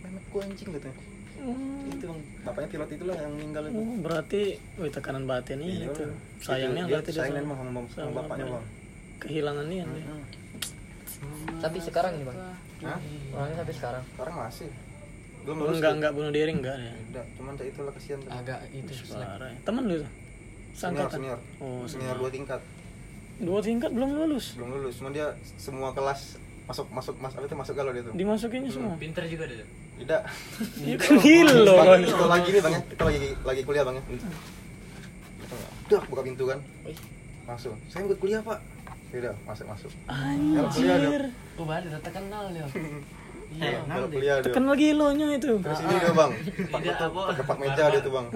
[SPEAKER 5] memekku anjing katanya
[SPEAKER 2] Hmm.
[SPEAKER 5] itu bang bapaknya pilot itulah yang meninggal itu
[SPEAKER 2] Oh, berarti wih tekanan batin
[SPEAKER 5] Iya,
[SPEAKER 2] itu
[SPEAKER 5] Bang.
[SPEAKER 2] sayangnya
[SPEAKER 5] dia
[SPEAKER 2] berarti dia
[SPEAKER 5] sayangnya
[SPEAKER 2] sama-
[SPEAKER 5] sama, bapaknya
[SPEAKER 2] apa ya?
[SPEAKER 5] bang
[SPEAKER 2] kehilangan dia dia.
[SPEAKER 5] Mm.
[SPEAKER 3] Tapi sekarang nih bang.
[SPEAKER 5] Hah?
[SPEAKER 3] Orangnya sampai sekarang.
[SPEAKER 5] sekarang masih belum
[SPEAKER 2] Oh,
[SPEAKER 5] lulus
[SPEAKER 2] enggak
[SPEAKER 5] dia.
[SPEAKER 2] enggak bunuh diri enggak ya
[SPEAKER 5] Enggak, cuman saya itulah kasihan tuh.
[SPEAKER 3] Agak itu.
[SPEAKER 2] parah ya. temen lu tuh
[SPEAKER 5] senior
[SPEAKER 2] sangkatan
[SPEAKER 5] senior.
[SPEAKER 2] Oh
[SPEAKER 5] senior dua tingkat.
[SPEAKER 2] Dua tingkat belum lulus?
[SPEAKER 5] Belum lulus cuma dia semua kelas masuk masuk mas apa itu masuk galau dia tuh?
[SPEAKER 2] Dimasukinnya semua?
[SPEAKER 4] Pinter juga dia.
[SPEAKER 5] tidak.
[SPEAKER 2] Ya kan gila
[SPEAKER 5] Kalau
[SPEAKER 2] kan
[SPEAKER 5] lagi nih bang ya. Kita lagi lagi kuliah bang ya. Udah buka pintu kan? Langsung. Saya buat kuliah pak. Ya udah masuk masuk.
[SPEAKER 2] Anjir.
[SPEAKER 3] Oh, baru udah terkenal dia.
[SPEAKER 5] Iya, kalau kuliah dia
[SPEAKER 2] tekan lagi lo nya itu.
[SPEAKER 5] Terus ini dia bang. Pak
[SPEAKER 4] Tidak,
[SPEAKER 5] itu
[SPEAKER 4] apa?
[SPEAKER 5] kepak meja dia tuh bang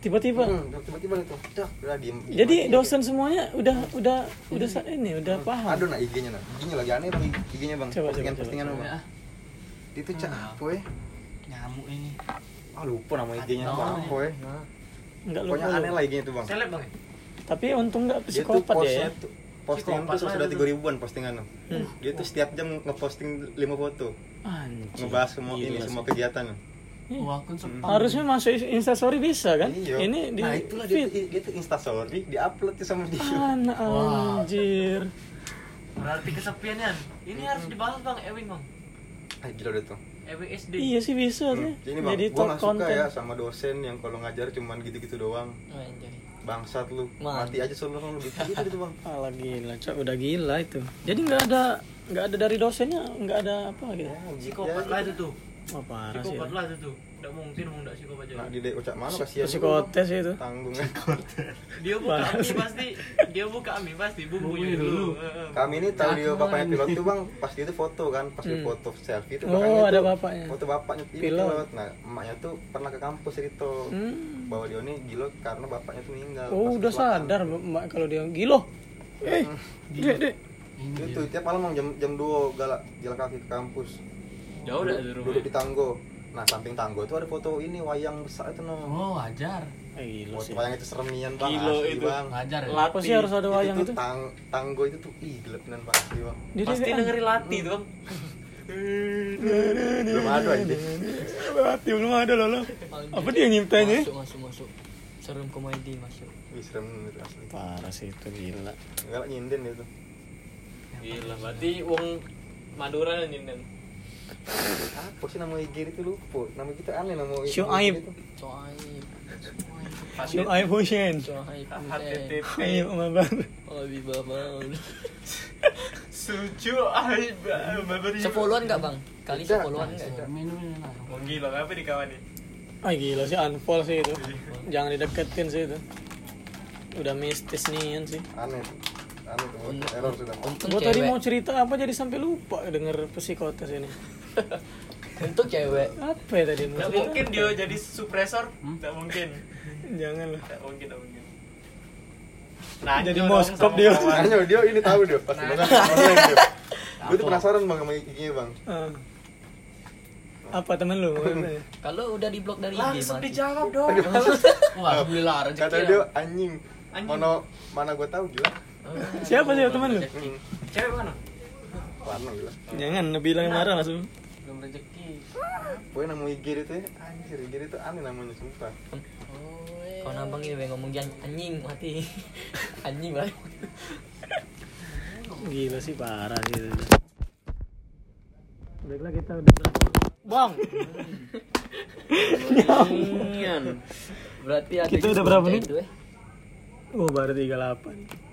[SPEAKER 2] tiba-tiba
[SPEAKER 5] Hmm, tiba-tiba itu udah udah diem diem
[SPEAKER 2] jadi
[SPEAKER 5] aja.
[SPEAKER 2] dosen semuanya udah udah udah sa- ini udah paham
[SPEAKER 5] Aduh nah IG-nya nah. IG-nya lagi aneh bang IG-nya bang.
[SPEAKER 2] Coba,
[SPEAKER 5] postingan
[SPEAKER 2] coba,
[SPEAKER 5] postingan
[SPEAKER 2] coba,
[SPEAKER 5] bang.
[SPEAKER 3] Ah,
[SPEAKER 5] Itu cak apa ya?
[SPEAKER 3] nyamuk ini.
[SPEAKER 5] Ah lupa nama IG-nya. Apa ya?
[SPEAKER 3] Nah,
[SPEAKER 2] nggak
[SPEAKER 5] Pokoknya
[SPEAKER 2] lupa
[SPEAKER 5] aneh lah IG-nya tuh bang.
[SPEAKER 4] Seleb bang.
[SPEAKER 2] tapi untung nggak psikopat ya, ya
[SPEAKER 5] tuh postingan tuh sudah tiga ribuan postingan tuh.
[SPEAKER 2] Hmm.
[SPEAKER 5] Dia tuh setiap jam ngeposting lima foto,
[SPEAKER 2] anjir
[SPEAKER 5] ngebahas semua ini semua kegiatan.
[SPEAKER 3] Oh, akun spam.
[SPEAKER 2] harusnya masuk instastory bisa kan
[SPEAKER 5] Iya.
[SPEAKER 2] ini di
[SPEAKER 5] nah itulah dia,
[SPEAKER 2] feed.
[SPEAKER 5] tuh- dia tuh instastory, diupload tuh sama dia.
[SPEAKER 2] anak anjir
[SPEAKER 4] Berarti kesepian Ini harus dibahas bang, Ewin bang.
[SPEAKER 5] Ah gila deh tuh.
[SPEAKER 4] Ewin SD.
[SPEAKER 2] iya sih bisa
[SPEAKER 5] Hmm.
[SPEAKER 2] sih
[SPEAKER 5] Jadi bang,
[SPEAKER 2] jadi
[SPEAKER 5] gua
[SPEAKER 2] top
[SPEAKER 5] nggak suka
[SPEAKER 2] konten
[SPEAKER 5] ya sama dosen yang kalau ngajar cuman gitu-gitu doang.
[SPEAKER 3] Anjay.
[SPEAKER 5] Bangsat lu,
[SPEAKER 3] Man.
[SPEAKER 5] mati aja solo lu gitu gitu tuh bang.
[SPEAKER 2] Alah gila, cok udah gila itu. Jadi nggak ada nggak ada dari dosennya, nggak ada apa gitu.
[SPEAKER 4] Psikopat lah itu tuh.
[SPEAKER 2] Wah parah sih.
[SPEAKER 4] Psikopat
[SPEAKER 2] itu.
[SPEAKER 4] lah itu tuh. Mungkin mau tidak psikopat
[SPEAKER 5] Nah,
[SPEAKER 4] jadi.
[SPEAKER 5] di dek ucap mana kasihan.
[SPEAKER 2] Psikotes itu.
[SPEAKER 5] Tanggung kan.
[SPEAKER 4] Dia buka
[SPEAKER 2] Parah sih.
[SPEAKER 4] pasti. Dia buka mie pasti bumbunya dulu.
[SPEAKER 5] Kami ini tahu dia bapaknya pilot tuh bang, pas dia tuh foto kan, pas dia
[SPEAKER 2] Hmm.
[SPEAKER 5] foto selfie tuh
[SPEAKER 2] Oh, ada
[SPEAKER 5] tuh-
[SPEAKER 2] bapaknya.
[SPEAKER 5] Foto bapaknya
[SPEAKER 2] Pilot.
[SPEAKER 5] pilot. Nah, emaknya tuh pernah ke kampus itu.
[SPEAKER 2] Hmm.
[SPEAKER 5] Bahwa dia ini gila karena bapaknya tuh meninggal.
[SPEAKER 2] Oh udah sadar mbak kalau dia gilo. Eh, dek dek.
[SPEAKER 5] Itu tiap malam jam jam 2 galak jalan kaki ke kampus.
[SPEAKER 4] Jauh dah dari
[SPEAKER 5] Duduk
[SPEAKER 4] rumah.
[SPEAKER 5] di tanggo. Nah, samping tanggo itu ada foto ini wayang besar itu no.
[SPEAKER 3] Oh, wajar.
[SPEAKER 2] Eh, gila sih.
[SPEAKER 5] Wayang itu seremian bang,
[SPEAKER 4] Gila
[SPEAKER 5] asli
[SPEAKER 4] itu.
[SPEAKER 5] bang.
[SPEAKER 3] Wajar ya.
[SPEAKER 2] Apa sih harus ada wayang
[SPEAKER 5] itu,
[SPEAKER 2] itu?
[SPEAKER 5] tang tanggo itu tuh ih gelepinan pak asli bang.
[SPEAKER 2] Di
[SPEAKER 4] Pasti
[SPEAKER 2] DWA.
[SPEAKER 4] dengerin lati tuh bang.
[SPEAKER 5] Belum ada aja.
[SPEAKER 2] Hati belum ada loh lo. Apa dia nyiptanya?
[SPEAKER 3] Masuk, masuk, masuk. Serem komedi masuk.
[SPEAKER 5] Ih serem itu asli.
[SPEAKER 2] Parah sih itu gila.
[SPEAKER 5] Enggak lah nyinden itu.
[SPEAKER 4] Gila, berarti uang Madura nyinden.
[SPEAKER 5] Apa sih nama IG itu lupa. Nama kita aneh nama IG.
[SPEAKER 3] Coaib.
[SPEAKER 2] Yo I Hussein.
[SPEAKER 3] Coaib.
[SPEAKER 4] HTTP.
[SPEAKER 2] Ayo mabar.
[SPEAKER 3] Habib Babal.
[SPEAKER 4] Suju aib.
[SPEAKER 3] Sepuluhan enggak, Bang? Kali sepuluhan enggak?
[SPEAKER 5] Tidak.
[SPEAKER 4] Wong gila apa di kawan nih?
[SPEAKER 2] Ah gila sih unfollow sih itu. Jangan dideketin sih itu. Udah mistis nian sih.
[SPEAKER 5] Aneh. Aneh tuh. Error sudah.
[SPEAKER 3] Untung
[SPEAKER 2] Gua tadi mau cerita apa jadi sampai lupa denger psikotes ini.
[SPEAKER 3] Untuk cewek.
[SPEAKER 2] Apa ya tadi? cerita
[SPEAKER 4] mungkin dia jadi suppressor. Tidak mungkin.
[SPEAKER 2] Jangan lah.
[SPEAKER 4] Tidak mungkin, tidak mungkin. Nah,
[SPEAKER 2] Jadi moskop dia.
[SPEAKER 5] Makanya dia ini tahu dia pasti banget online dia. Gue tuh penasaran bang sama IG-nya bang.
[SPEAKER 2] Ah. Apa temen lu?
[SPEAKER 3] Kalau udah diblok dari IG
[SPEAKER 4] Langsung
[SPEAKER 3] mati.
[SPEAKER 4] dijawab dong.
[SPEAKER 3] Wah, alhamdulillah rezeki.
[SPEAKER 5] Kata
[SPEAKER 3] ya.
[SPEAKER 5] dia anjing.
[SPEAKER 4] Anjing.
[SPEAKER 5] Mana mana gue tahu gila.
[SPEAKER 2] Siapa sih temen lu?
[SPEAKER 5] Hmm.
[SPEAKER 4] Cewek mana?
[SPEAKER 5] Warna gila.
[SPEAKER 2] Jangan bilang marah langsung.
[SPEAKER 3] Belum rezeki.
[SPEAKER 5] Pokoknya nama IG dia tuh ya, anjir IG dia tuh aneh namanya sumpah.
[SPEAKER 3] Kau nambang ini ngomong jan- anjing mati. anjing lah.
[SPEAKER 2] Gila sih parah sih itu. Baiklah kita udah Bang.
[SPEAKER 3] Berarti ada
[SPEAKER 2] Kita udah berapa nih?
[SPEAKER 3] itu, eh.
[SPEAKER 2] Oh baru 38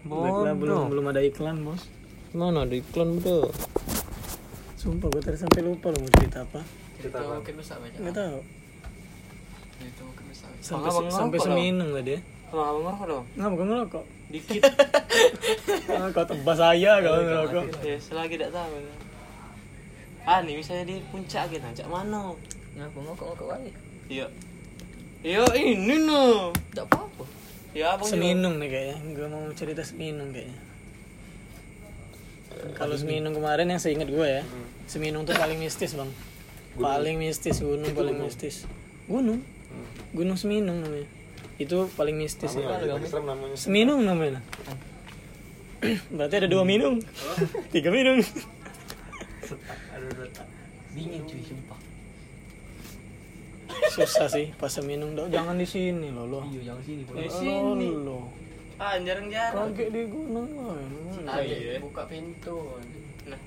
[SPEAKER 2] Baiklah belum belum ada iklan bos
[SPEAKER 3] Mana ada iklan bro?
[SPEAKER 2] Sumpah gue tadi sampai lupa lo mau cerita apa
[SPEAKER 5] Kita bang.
[SPEAKER 3] mungkin bisa baca.
[SPEAKER 2] Nggak tahu
[SPEAKER 3] Itu mungkin bisa.
[SPEAKER 2] Sampai
[SPEAKER 4] Abang
[SPEAKER 2] sampai seminung tadi ya
[SPEAKER 4] Sama abang ngerokok dong.
[SPEAKER 2] Nggak bukan ngerokok
[SPEAKER 4] Dikit.
[SPEAKER 2] ah, Kau tebas saya kalau ngerokok
[SPEAKER 4] ya, selagi tidak tahu. Ah, nih misalnya di puncak kita, cak mana?
[SPEAKER 3] Ngaku ngokok ngokok aja.
[SPEAKER 4] Iya. Iya, ini no.
[SPEAKER 3] Tidak apa-apa.
[SPEAKER 4] Ya, abang juga.
[SPEAKER 2] Seminung nih kayaknya Gue mau cerita seminung kayaknya Kalau seminung kemarin yang seingat gue ya Seminung tuh paling mistis bang Paling mistis gunung paling mistis Gunung Gunung Seminung namanya Itu paling mistis ya
[SPEAKER 5] Namanya serem namanya.
[SPEAKER 2] Seminung namanya. Berarti ada dua minum. Tiga minum.
[SPEAKER 3] Dingin cuy sumpah.
[SPEAKER 2] Susah sih pas seminum dong. Jangan di sini loh lo.
[SPEAKER 3] Iya jangan sini.
[SPEAKER 4] Di sini.
[SPEAKER 2] Lo.
[SPEAKER 4] Ah, jarang-jarang.
[SPEAKER 2] Kaget di gunung lo.
[SPEAKER 4] Ah, iya.
[SPEAKER 3] buka pintu.
[SPEAKER 4] Nah,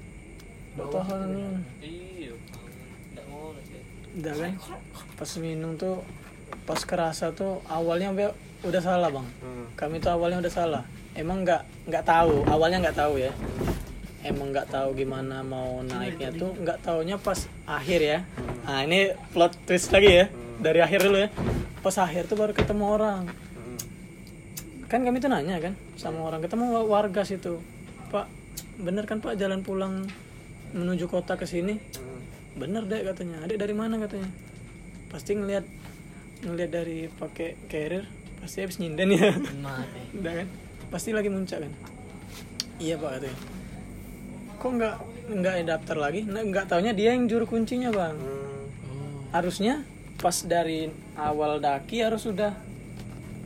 [SPEAKER 2] tahan nih.
[SPEAKER 4] iya. Tidak mau sih.
[SPEAKER 2] Udah kan. Pas minum tuh pas kerasa tuh awalnya be- udah salah bang.
[SPEAKER 5] Hmm.
[SPEAKER 2] Kami tuh awalnya udah salah. emang nggak nggak tahu awalnya nggak tahu ya emang nggak tahu gimana mau naiknya tuh nggak taunya pas akhir ya nah ini plot twist lagi ya dari akhir dulu ya pas akhir tuh baru ketemu orang
[SPEAKER 5] Hmm.
[SPEAKER 2] Kan kami tuh nanya kan sama orang. Ketemu wa- warga situ. Pak bener kan pak jalan pulang menuju kota ke sini?
[SPEAKER 5] Hmm.
[SPEAKER 2] bener deh katanya. Adek dari mana katanya? Pasti ngelihat ngelihat dari pakai carrier pasti habis nyinden ya. Udah kan? Pasti lagi muncak kan? Iya pak katanya. Kok nggak nggak daftar lagi? Nah, nggak taunya dia yang juru kuncinya bang.
[SPEAKER 5] Hmm.
[SPEAKER 2] harusnya pas dari awal daki harus udah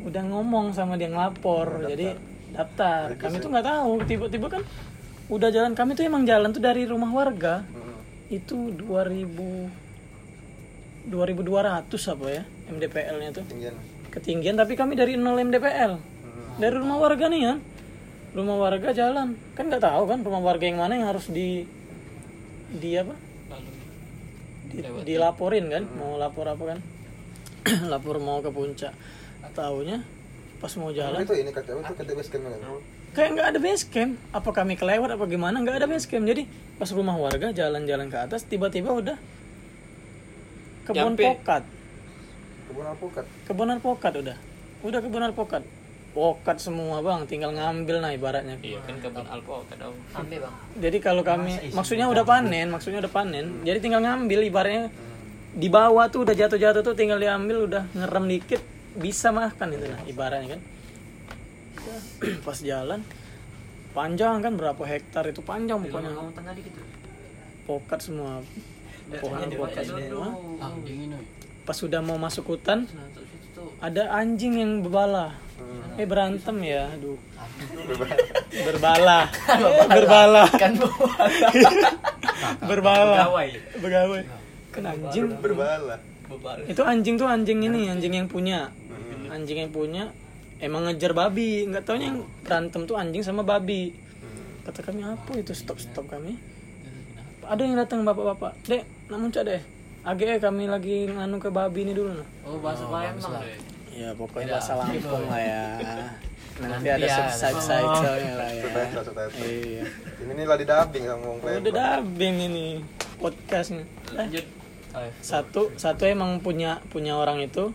[SPEAKER 2] udah ngomong sama dia ngelapor. Jadi daftar. Kami tuh nggak tahu. Tiba-tiba kan udah jalan. Kami tuh emang jalan tuh dari rumah warga.
[SPEAKER 5] Hmm.
[SPEAKER 2] itu 2000 2200 apa ya MDPL nya tuh.
[SPEAKER 5] Tinggian.
[SPEAKER 2] ketinggian tapi kami dari 0 MDPL
[SPEAKER 5] Hmm.
[SPEAKER 2] dari rumah warga nih kan. Rumah warga jalan. Kan nggak tahu kan rumah warga yang mana yang harus di di apa? Di, dilaporin kan. Mau lapor apa kan? Lapor mau ke puncak taunya pas mau jalan.
[SPEAKER 5] Itu ini kata itu kata base camp
[SPEAKER 2] kayak nggak ada base camp. Apa kami kelewat apa gimana? Nggak ada base camp. Jadi pas rumah warga jalan-jalan ke atas tiba-tiba udah kebun pokat.
[SPEAKER 5] Kebun alpukat.
[SPEAKER 2] kebun alpukat udah. Udah kebun alpukat pokat semua bang. Tinggal ngambil nah ibaratnya.
[SPEAKER 4] Iya kan kebun alpukat dong
[SPEAKER 3] ambil bang.
[SPEAKER 2] Jadi kalau kami maksudnya udah panen maksudnya udah panen. Jadi tinggal ngambil ibaratnya di bawah tuh udah jatuh-jatuh tuh tinggal diambil udah ngerem dikit bisa makan itu nah ibaratnya kan. Pas jalan panjang kan berapa hektar itu panjang pokoknya. pokat semua. Pohon pokat semua.
[SPEAKER 1] Ah,
[SPEAKER 2] pas sudah mau masuk hutan
[SPEAKER 3] nah
[SPEAKER 2] ada anjing yang berbala. Eh berantem ya aduh. Berbala. Berbala.
[SPEAKER 3] Kan
[SPEAKER 2] berbala. Begawai. Kan anjing.
[SPEAKER 5] Berbala.
[SPEAKER 2] itu anjing tuh anjing ini anjing yang punya anjing yang punya emang ngejar babi. Nggak taunya yang berantem tuh anjing sama babi. Kata kami apa itu? Stop stop kami. Ada yang datang bapak-bapak. Dek nak muncak deh. AGE kami lagi nganu ke babi ini dulu nah.
[SPEAKER 3] Oh bahasa Palembang deh.
[SPEAKER 2] Ya pokoknya bahasa Lampung lah ya. Nanti
[SPEAKER 3] Nanti
[SPEAKER 2] ada
[SPEAKER 3] ya,
[SPEAKER 2] side side nya lah ya iya.
[SPEAKER 5] Ini di dubbing sama ngomong
[SPEAKER 2] udah dubbing ini podcastnya. Eh,
[SPEAKER 4] lanjut
[SPEAKER 2] satu satu emang punya punya orang itu.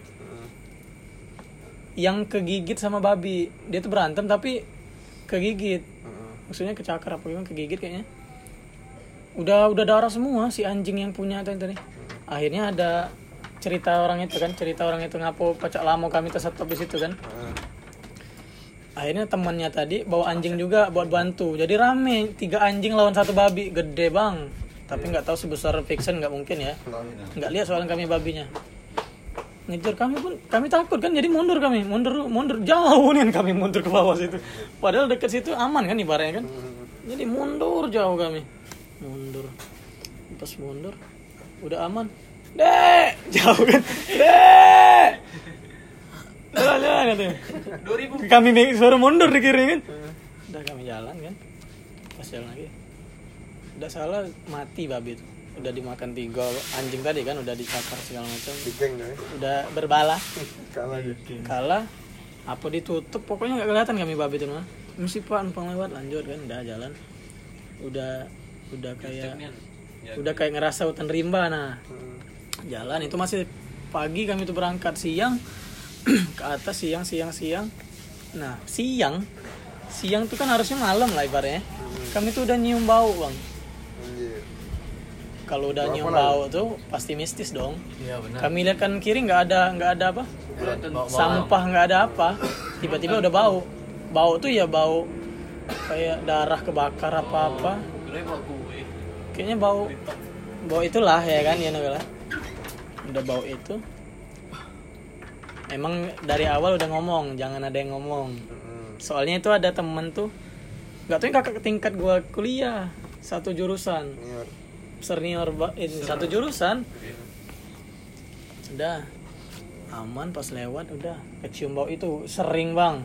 [SPEAKER 2] Yang kegigit sama babi. Dia tuh berantem tapi kegigit. Maksudnya kecakar apa gimana? Kegigit kayaknya. Udah udah darah semua si anjing yang punya tadi tadi. Akhirnya ada cerita orang itu kan cerita orang itu ngapo pacak lama kami tersetop di situ kan.
[SPEAKER 5] Hmm.
[SPEAKER 2] akhirnya temannya tadi bawa anjing juga buat bantu. Jadi rame tiga anjing lawan satu babi. Gede bang. Tapi nggak tahu sebesar fiction nggak mungkin ya. Nggak lihat soalnya kami babinya ngejar kami pun kami takut kan jadi mundur kami mundur mundur jauh nih kami mundur ke bawah situ. Padahal deket situ aman kan ibaratnya kan. Jadi mundur jauh kami. Mundur. Pas mundur udah aman. Dek! Jauh kan. Dek! Jalan jalan katanya.
[SPEAKER 4] 2000
[SPEAKER 2] kami suruh mundur di kiri kan. Udah kami jalan kan. Pas jalan lagi. Udah salah mati babi itu udah dimakan tiga anjing tadi kan udah dicakar segala macam.
[SPEAKER 5] Deh.
[SPEAKER 2] udah berbala
[SPEAKER 5] Kalah
[SPEAKER 2] kalah. Apa ditutup? Pokoknya nggak kelihatan kami babi itu mah. Mesti pak numpang lewat lanjut kan udah jalan. Udah udah kayak udah kayak ngerasa hutan rimba nah.
[SPEAKER 5] Hmm.
[SPEAKER 2] jalan itu masih pagi kami tuh berangkat siang. Ke atas siang siang siang. Nah siang. Siang tuh kan harusnya malam lah ibaratnya. Kami tuh udah nyium bau bang. Kalau udah
[SPEAKER 5] Bau
[SPEAKER 2] nyium
[SPEAKER 5] apa lagi?
[SPEAKER 2] bau tuh pasti mistis dong.
[SPEAKER 3] Iya benar.
[SPEAKER 2] Kami lihat kan kiri nggak ada nggak ada apa? Sampah nggak ada apa. Tiba-tiba udah bau. Bau tuh ya bau kayak darah kebakar apa apa
[SPEAKER 4] Gue bawa gue.
[SPEAKER 2] kayaknya bau bau itulah ya kan ya Nogala udah bau itu. Emang dari awal udah ngomong jangan ada yang ngomong. Soalnya itu ada temen tuh nggak tahu yang kakak tingkat gua kuliah satu jurusan
[SPEAKER 5] Senior.
[SPEAKER 2] ini satu jurusan. Udah aman pas lewat udah. Kecium bau itu sering bang.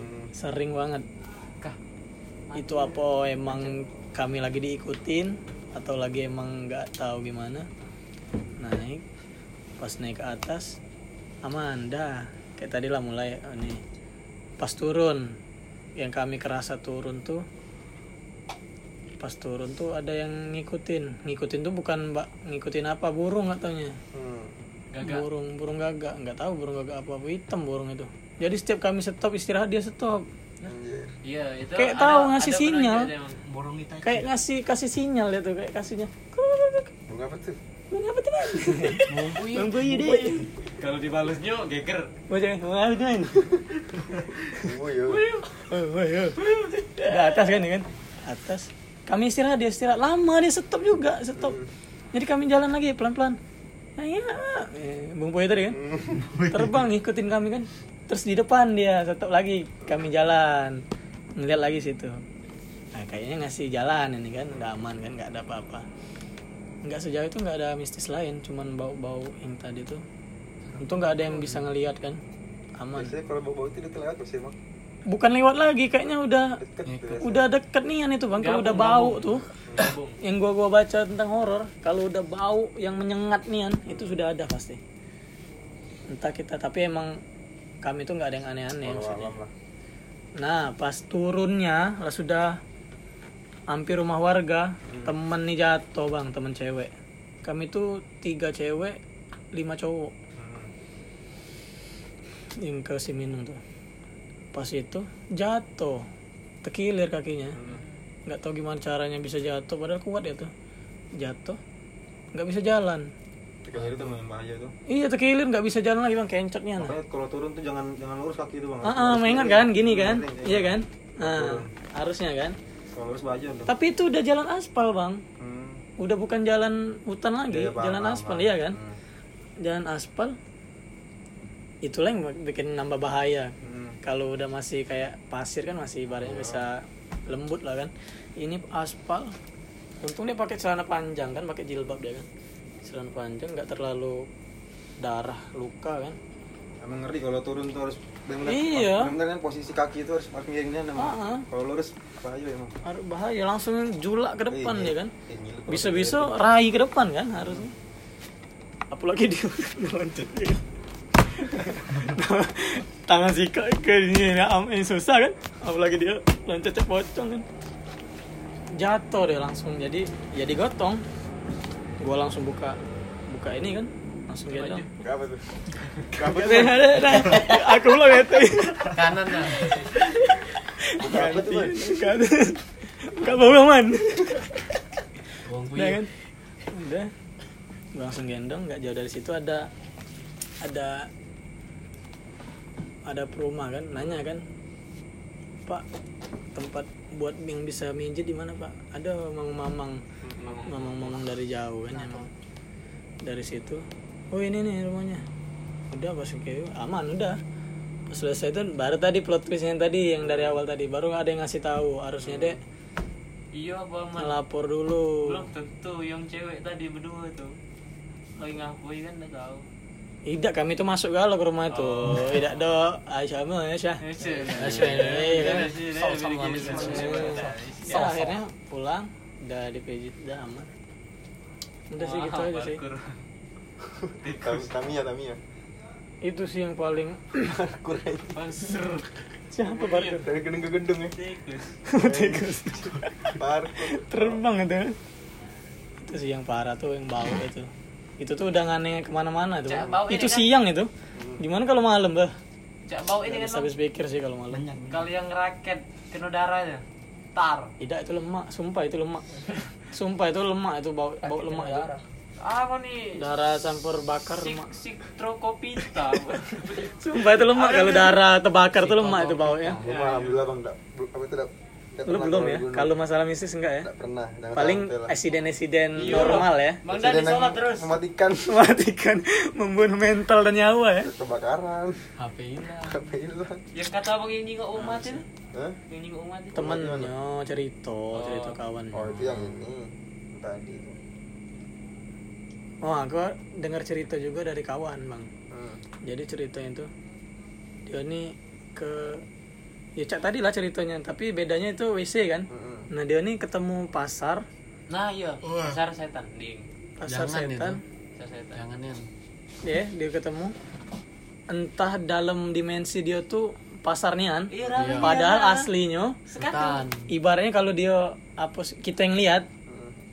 [SPEAKER 5] Hmm.
[SPEAKER 2] sering banget.
[SPEAKER 3] Kah?
[SPEAKER 2] Itu apa emang kami lagi diikutin atau lagi emang nggak tahu gimana? Naik pas naik ke atas aman dah. Kayak tadi lah mulai oh, nih. Pas turun yang kami kerasa turun tuh pas turun tuh ada yang ngikutin ngikutin tuh bukan mbak ngikutin apa burung katanya
[SPEAKER 5] Hmm.
[SPEAKER 2] burung burung gagak nggak tahu burung gagak apa apa hitam burung itu jadi setiap kami stop istirahat dia stop
[SPEAKER 5] Anjir.
[SPEAKER 4] Iya, itu
[SPEAKER 2] Kayak
[SPEAKER 4] ada-
[SPEAKER 2] tahu ngasih
[SPEAKER 4] ada
[SPEAKER 2] sinyal.
[SPEAKER 1] kita.
[SPEAKER 2] kayak ngasih kasih sinyal dia tuh kayak kasihnya
[SPEAKER 5] Bunga apa tuh?
[SPEAKER 2] Bang apa tuh bang? Boy deh.
[SPEAKER 4] Kalau dibalasnya geger.
[SPEAKER 2] Baca bang apa tuh bang?
[SPEAKER 5] Iya.
[SPEAKER 2] Oh. Di atas kan ya kan? Atas. Kami istirahat dia istirahat lama dia stop juga stop. Jadi kami jalan lagi pelan pelan. Nah, ya, eh, Bung Boy tadi kan terbang ngikutin kami kan. Terus di depan dia stop lagi kami jalan ngeliat lagi situ. Nah kayaknya ngasih jalan ini kan udah aman kan nggak ada apa-apa. Nggak sejauh itu nggak ada mistis lain, cuman bau-bau yang tadi tuh. Untung nggak ada yang bisa ngelihat kan, aman.
[SPEAKER 5] Biasanya kalau bau-bau itu dia lewat pasti emang.
[SPEAKER 2] Bukan lewat lagi, kayaknya udah
[SPEAKER 5] Deket
[SPEAKER 2] udah deket nian itu bang. Kalau udah bau tuh yang gua gua baca tentang horor kalau udah bau yang menyengat nian itu sudah ada pasti. Entah kita tapi emang kami tuh nggak ada yang aneh-aneh nah pas turunnya lah sudah hampir rumah warga temen nih jatuh bang temen cewek. Kami tuh tiga cewek lima cowok. Yang ke si minum tuh pas itu jatuh tekilir kakinya nggak tahu gimana caranya bisa jatuh padahal kuat ya tuh jatuh nggak bisa jalan
[SPEAKER 5] Tekan itu bahaya tuh.
[SPEAKER 2] iya tekilir nggak bisa jalan lagi bang kencotnya nah.
[SPEAKER 5] Makanya kalau turun tuh jangan jangan lurus kaki itu bang.
[SPEAKER 2] ah ah, maingat kan gini kan
[SPEAKER 5] Iya,
[SPEAKER 2] iya kan nah harusnya kan
[SPEAKER 5] Kalau lurus bahaya tuh.
[SPEAKER 2] tapi itu udah jalan aspal bang
[SPEAKER 5] Hmm.
[SPEAKER 2] udah bukan jalan hutan lagi
[SPEAKER 5] paham,
[SPEAKER 2] jalan
[SPEAKER 5] paham,
[SPEAKER 2] aspal
[SPEAKER 5] paham.
[SPEAKER 2] iya kan
[SPEAKER 5] Hmm.
[SPEAKER 2] jalan aspal itulah yang bikin nambah bahaya
[SPEAKER 5] Hmm.
[SPEAKER 2] Kalau udah masih kayak pasir kan masih ibaratnya bisa lembut lah kan ini aspal untung dia pakai celana panjang kan pakai jilbab dia kan celana panjang nggak terlalu darah luka kan
[SPEAKER 5] Emang ngeri kalau turun tuh harus benar-benar
[SPEAKER 2] Iya.
[SPEAKER 5] benar-benar kan posisi kaki itu harus harus miringnya
[SPEAKER 2] Ah, ah.
[SPEAKER 5] emang. Kalau lurus bahaya emang.
[SPEAKER 2] Harus bahaya langsung julak ke depan
[SPEAKER 5] Iya.
[SPEAKER 2] ya kan
[SPEAKER 5] kalau
[SPEAKER 2] bisa-bisa rai ke depan kan harusnya apalagi dia kan? tangan si ke ke ini am ini susah kan apalagi dia loncat cek pocong kan jatuh deh langsung jadi jadi gotong gua langsung buka buka ini kan langsung gendong
[SPEAKER 5] Gak apa tuh? Apa tuh?
[SPEAKER 2] aku belum ngerti
[SPEAKER 3] kanan nah
[SPEAKER 5] Gak apa tuh?
[SPEAKER 2] Ada. Gak bau man.
[SPEAKER 3] Wong
[SPEAKER 2] Udah kan? Udah. Gua langsung gendong, nggak jauh dari situ ada ada ada perumah kan, nanya kan, Pak tempat buat yang bisa mijit di mana Pak? Ada mamang-mamang, mamang-mamang dari jauh kan emang. Dari situ, oh ini nih rumahnya. Udah pas kayak aman udah. Pas selesai itu baru tadi plot twist yang tadi yang dari awal tadi baru ada yang ngasih tahu harusnya dek
[SPEAKER 4] Iya, Bang.
[SPEAKER 2] Ngelapor dulu.
[SPEAKER 4] Belum tentu yang cewek tadi berdua tuh. Lagi ngakui kan udah tahu.
[SPEAKER 2] Tidak, kami tuh masuk galau ke rumah itu. Tidak do, Aisyah mah Aisyah. Aisyah, iya kan.
[SPEAKER 3] Sama-sama
[SPEAKER 2] So,
[SPEAKER 4] Iya.
[SPEAKER 2] akhirnya pulang, udah dipijit, udah aman. Udah sih gitu aja sih.
[SPEAKER 5] Kami, kami ya, kami ya.
[SPEAKER 2] Itu sih yang paling
[SPEAKER 5] Kurang.
[SPEAKER 4] Pasir.
[SPEAKER 2] siapa baru
[SPEAKER 5] Dari gedung ke gedung ya.
[SPEAKER 4] Tikus.
[SPEAKER 2] tikus
[SPEAKER 5] Parah.
[SPEAKER 2] terbang itu. Itu sih yang parah tuh yang bau itu. Itu tuh udah ngane ke mana-mana
[SPEAKER 4] tuh. Bau
[SPEAKER 2] Itu
[SPEAKER 4] kan?
[SPEAKER 2] siang itu. Gimana kalau malam bah?
[SPEAKER 4] Cak bau ini kan
[SPEAKER 2] habis pikir sih kalau malam.
[SPEAKER 4] Kalau yang raket kena darahnya. Tar.
[SPEAKER 2] Tidak itu lemak, sumpah itu lemak. Sumpah itu lemak itu bau bau lemak itu.
[SPEAKER 4] Apa nih?
[SPEAKER 2] Darah campur bakar
[SPEAKER 4] Sik
[SPEAKER 2] lemak.
[SPEAKER 4] sitrokopita.
[SPEAKER 2] Sumpah itu lemak kalau darah terbakar itu lemak itu baunya.
[SPEAKER 5] Gue mah alhamdulillah bang, enggak, apa enggak,
[SPEAKER 2] Lu belum ya? Kalau masalah mistis enggak ya?
[SPEAKER 5] enggak pernah.
[SPEAKER 2] Paling eksiden-eksiden
[SPEAKER 4] Iya.
[SPEAKER 2] normal ya.
[SPEAKER 4] Bang Dani sholat terus.
[SPEAKER 5] Mematikan
[SPEAKER 2] Mematikan, membunuh mental dan nyawa ya.
[SPEAKER 5] kebakaran,
[SPEAKER 3] HP hilang
[SPEAKER 5] HP hilang.
[SPEAKER 4] Yang kata bang yang nyingok umat itu.
[SPEAKER 5] Hah?
[SPEAKER 4] Yang nyingok umat itu.
[SPEAKER 2] Temennya cerita, cerita kawan.
[SPEAKER 5] Oh itu yang ini tadi.
[SPEAKER 2] Oh, aku dengar cerita juga dari kawan, Bang.
[SPEAKER 5] Hmm.
[SPEAKER 2] Jadi ceritanya itu dia nih ke ya cak tadi lah ceritanya, tapi bedanya itu WC kan.
[SPEAKER 5] Hmm.
[SPEAKER 2] Nah, dia nih ketemu pasar,
[SPEAKER 4] Nah iya. Pasar setan ding.
[SPEAKER 2] pasar
[SPEAKER 3] Jangan
[SPEAKER 2] setan.
[SPEAKER 4] Pasar setan.
[SPEAKER 3] jangan ya
[SPEAKER 2] Ya, dia ketemu entah dalam dimensi dia tuh pasar nian
[SPEAKER 4] Iya, rame.
[SPEAKER 2] padahal aslinya
[SPEAKER 3] Hutan.
[SPEAKER 2] ibaratnya kalau dia apa kita yang lihat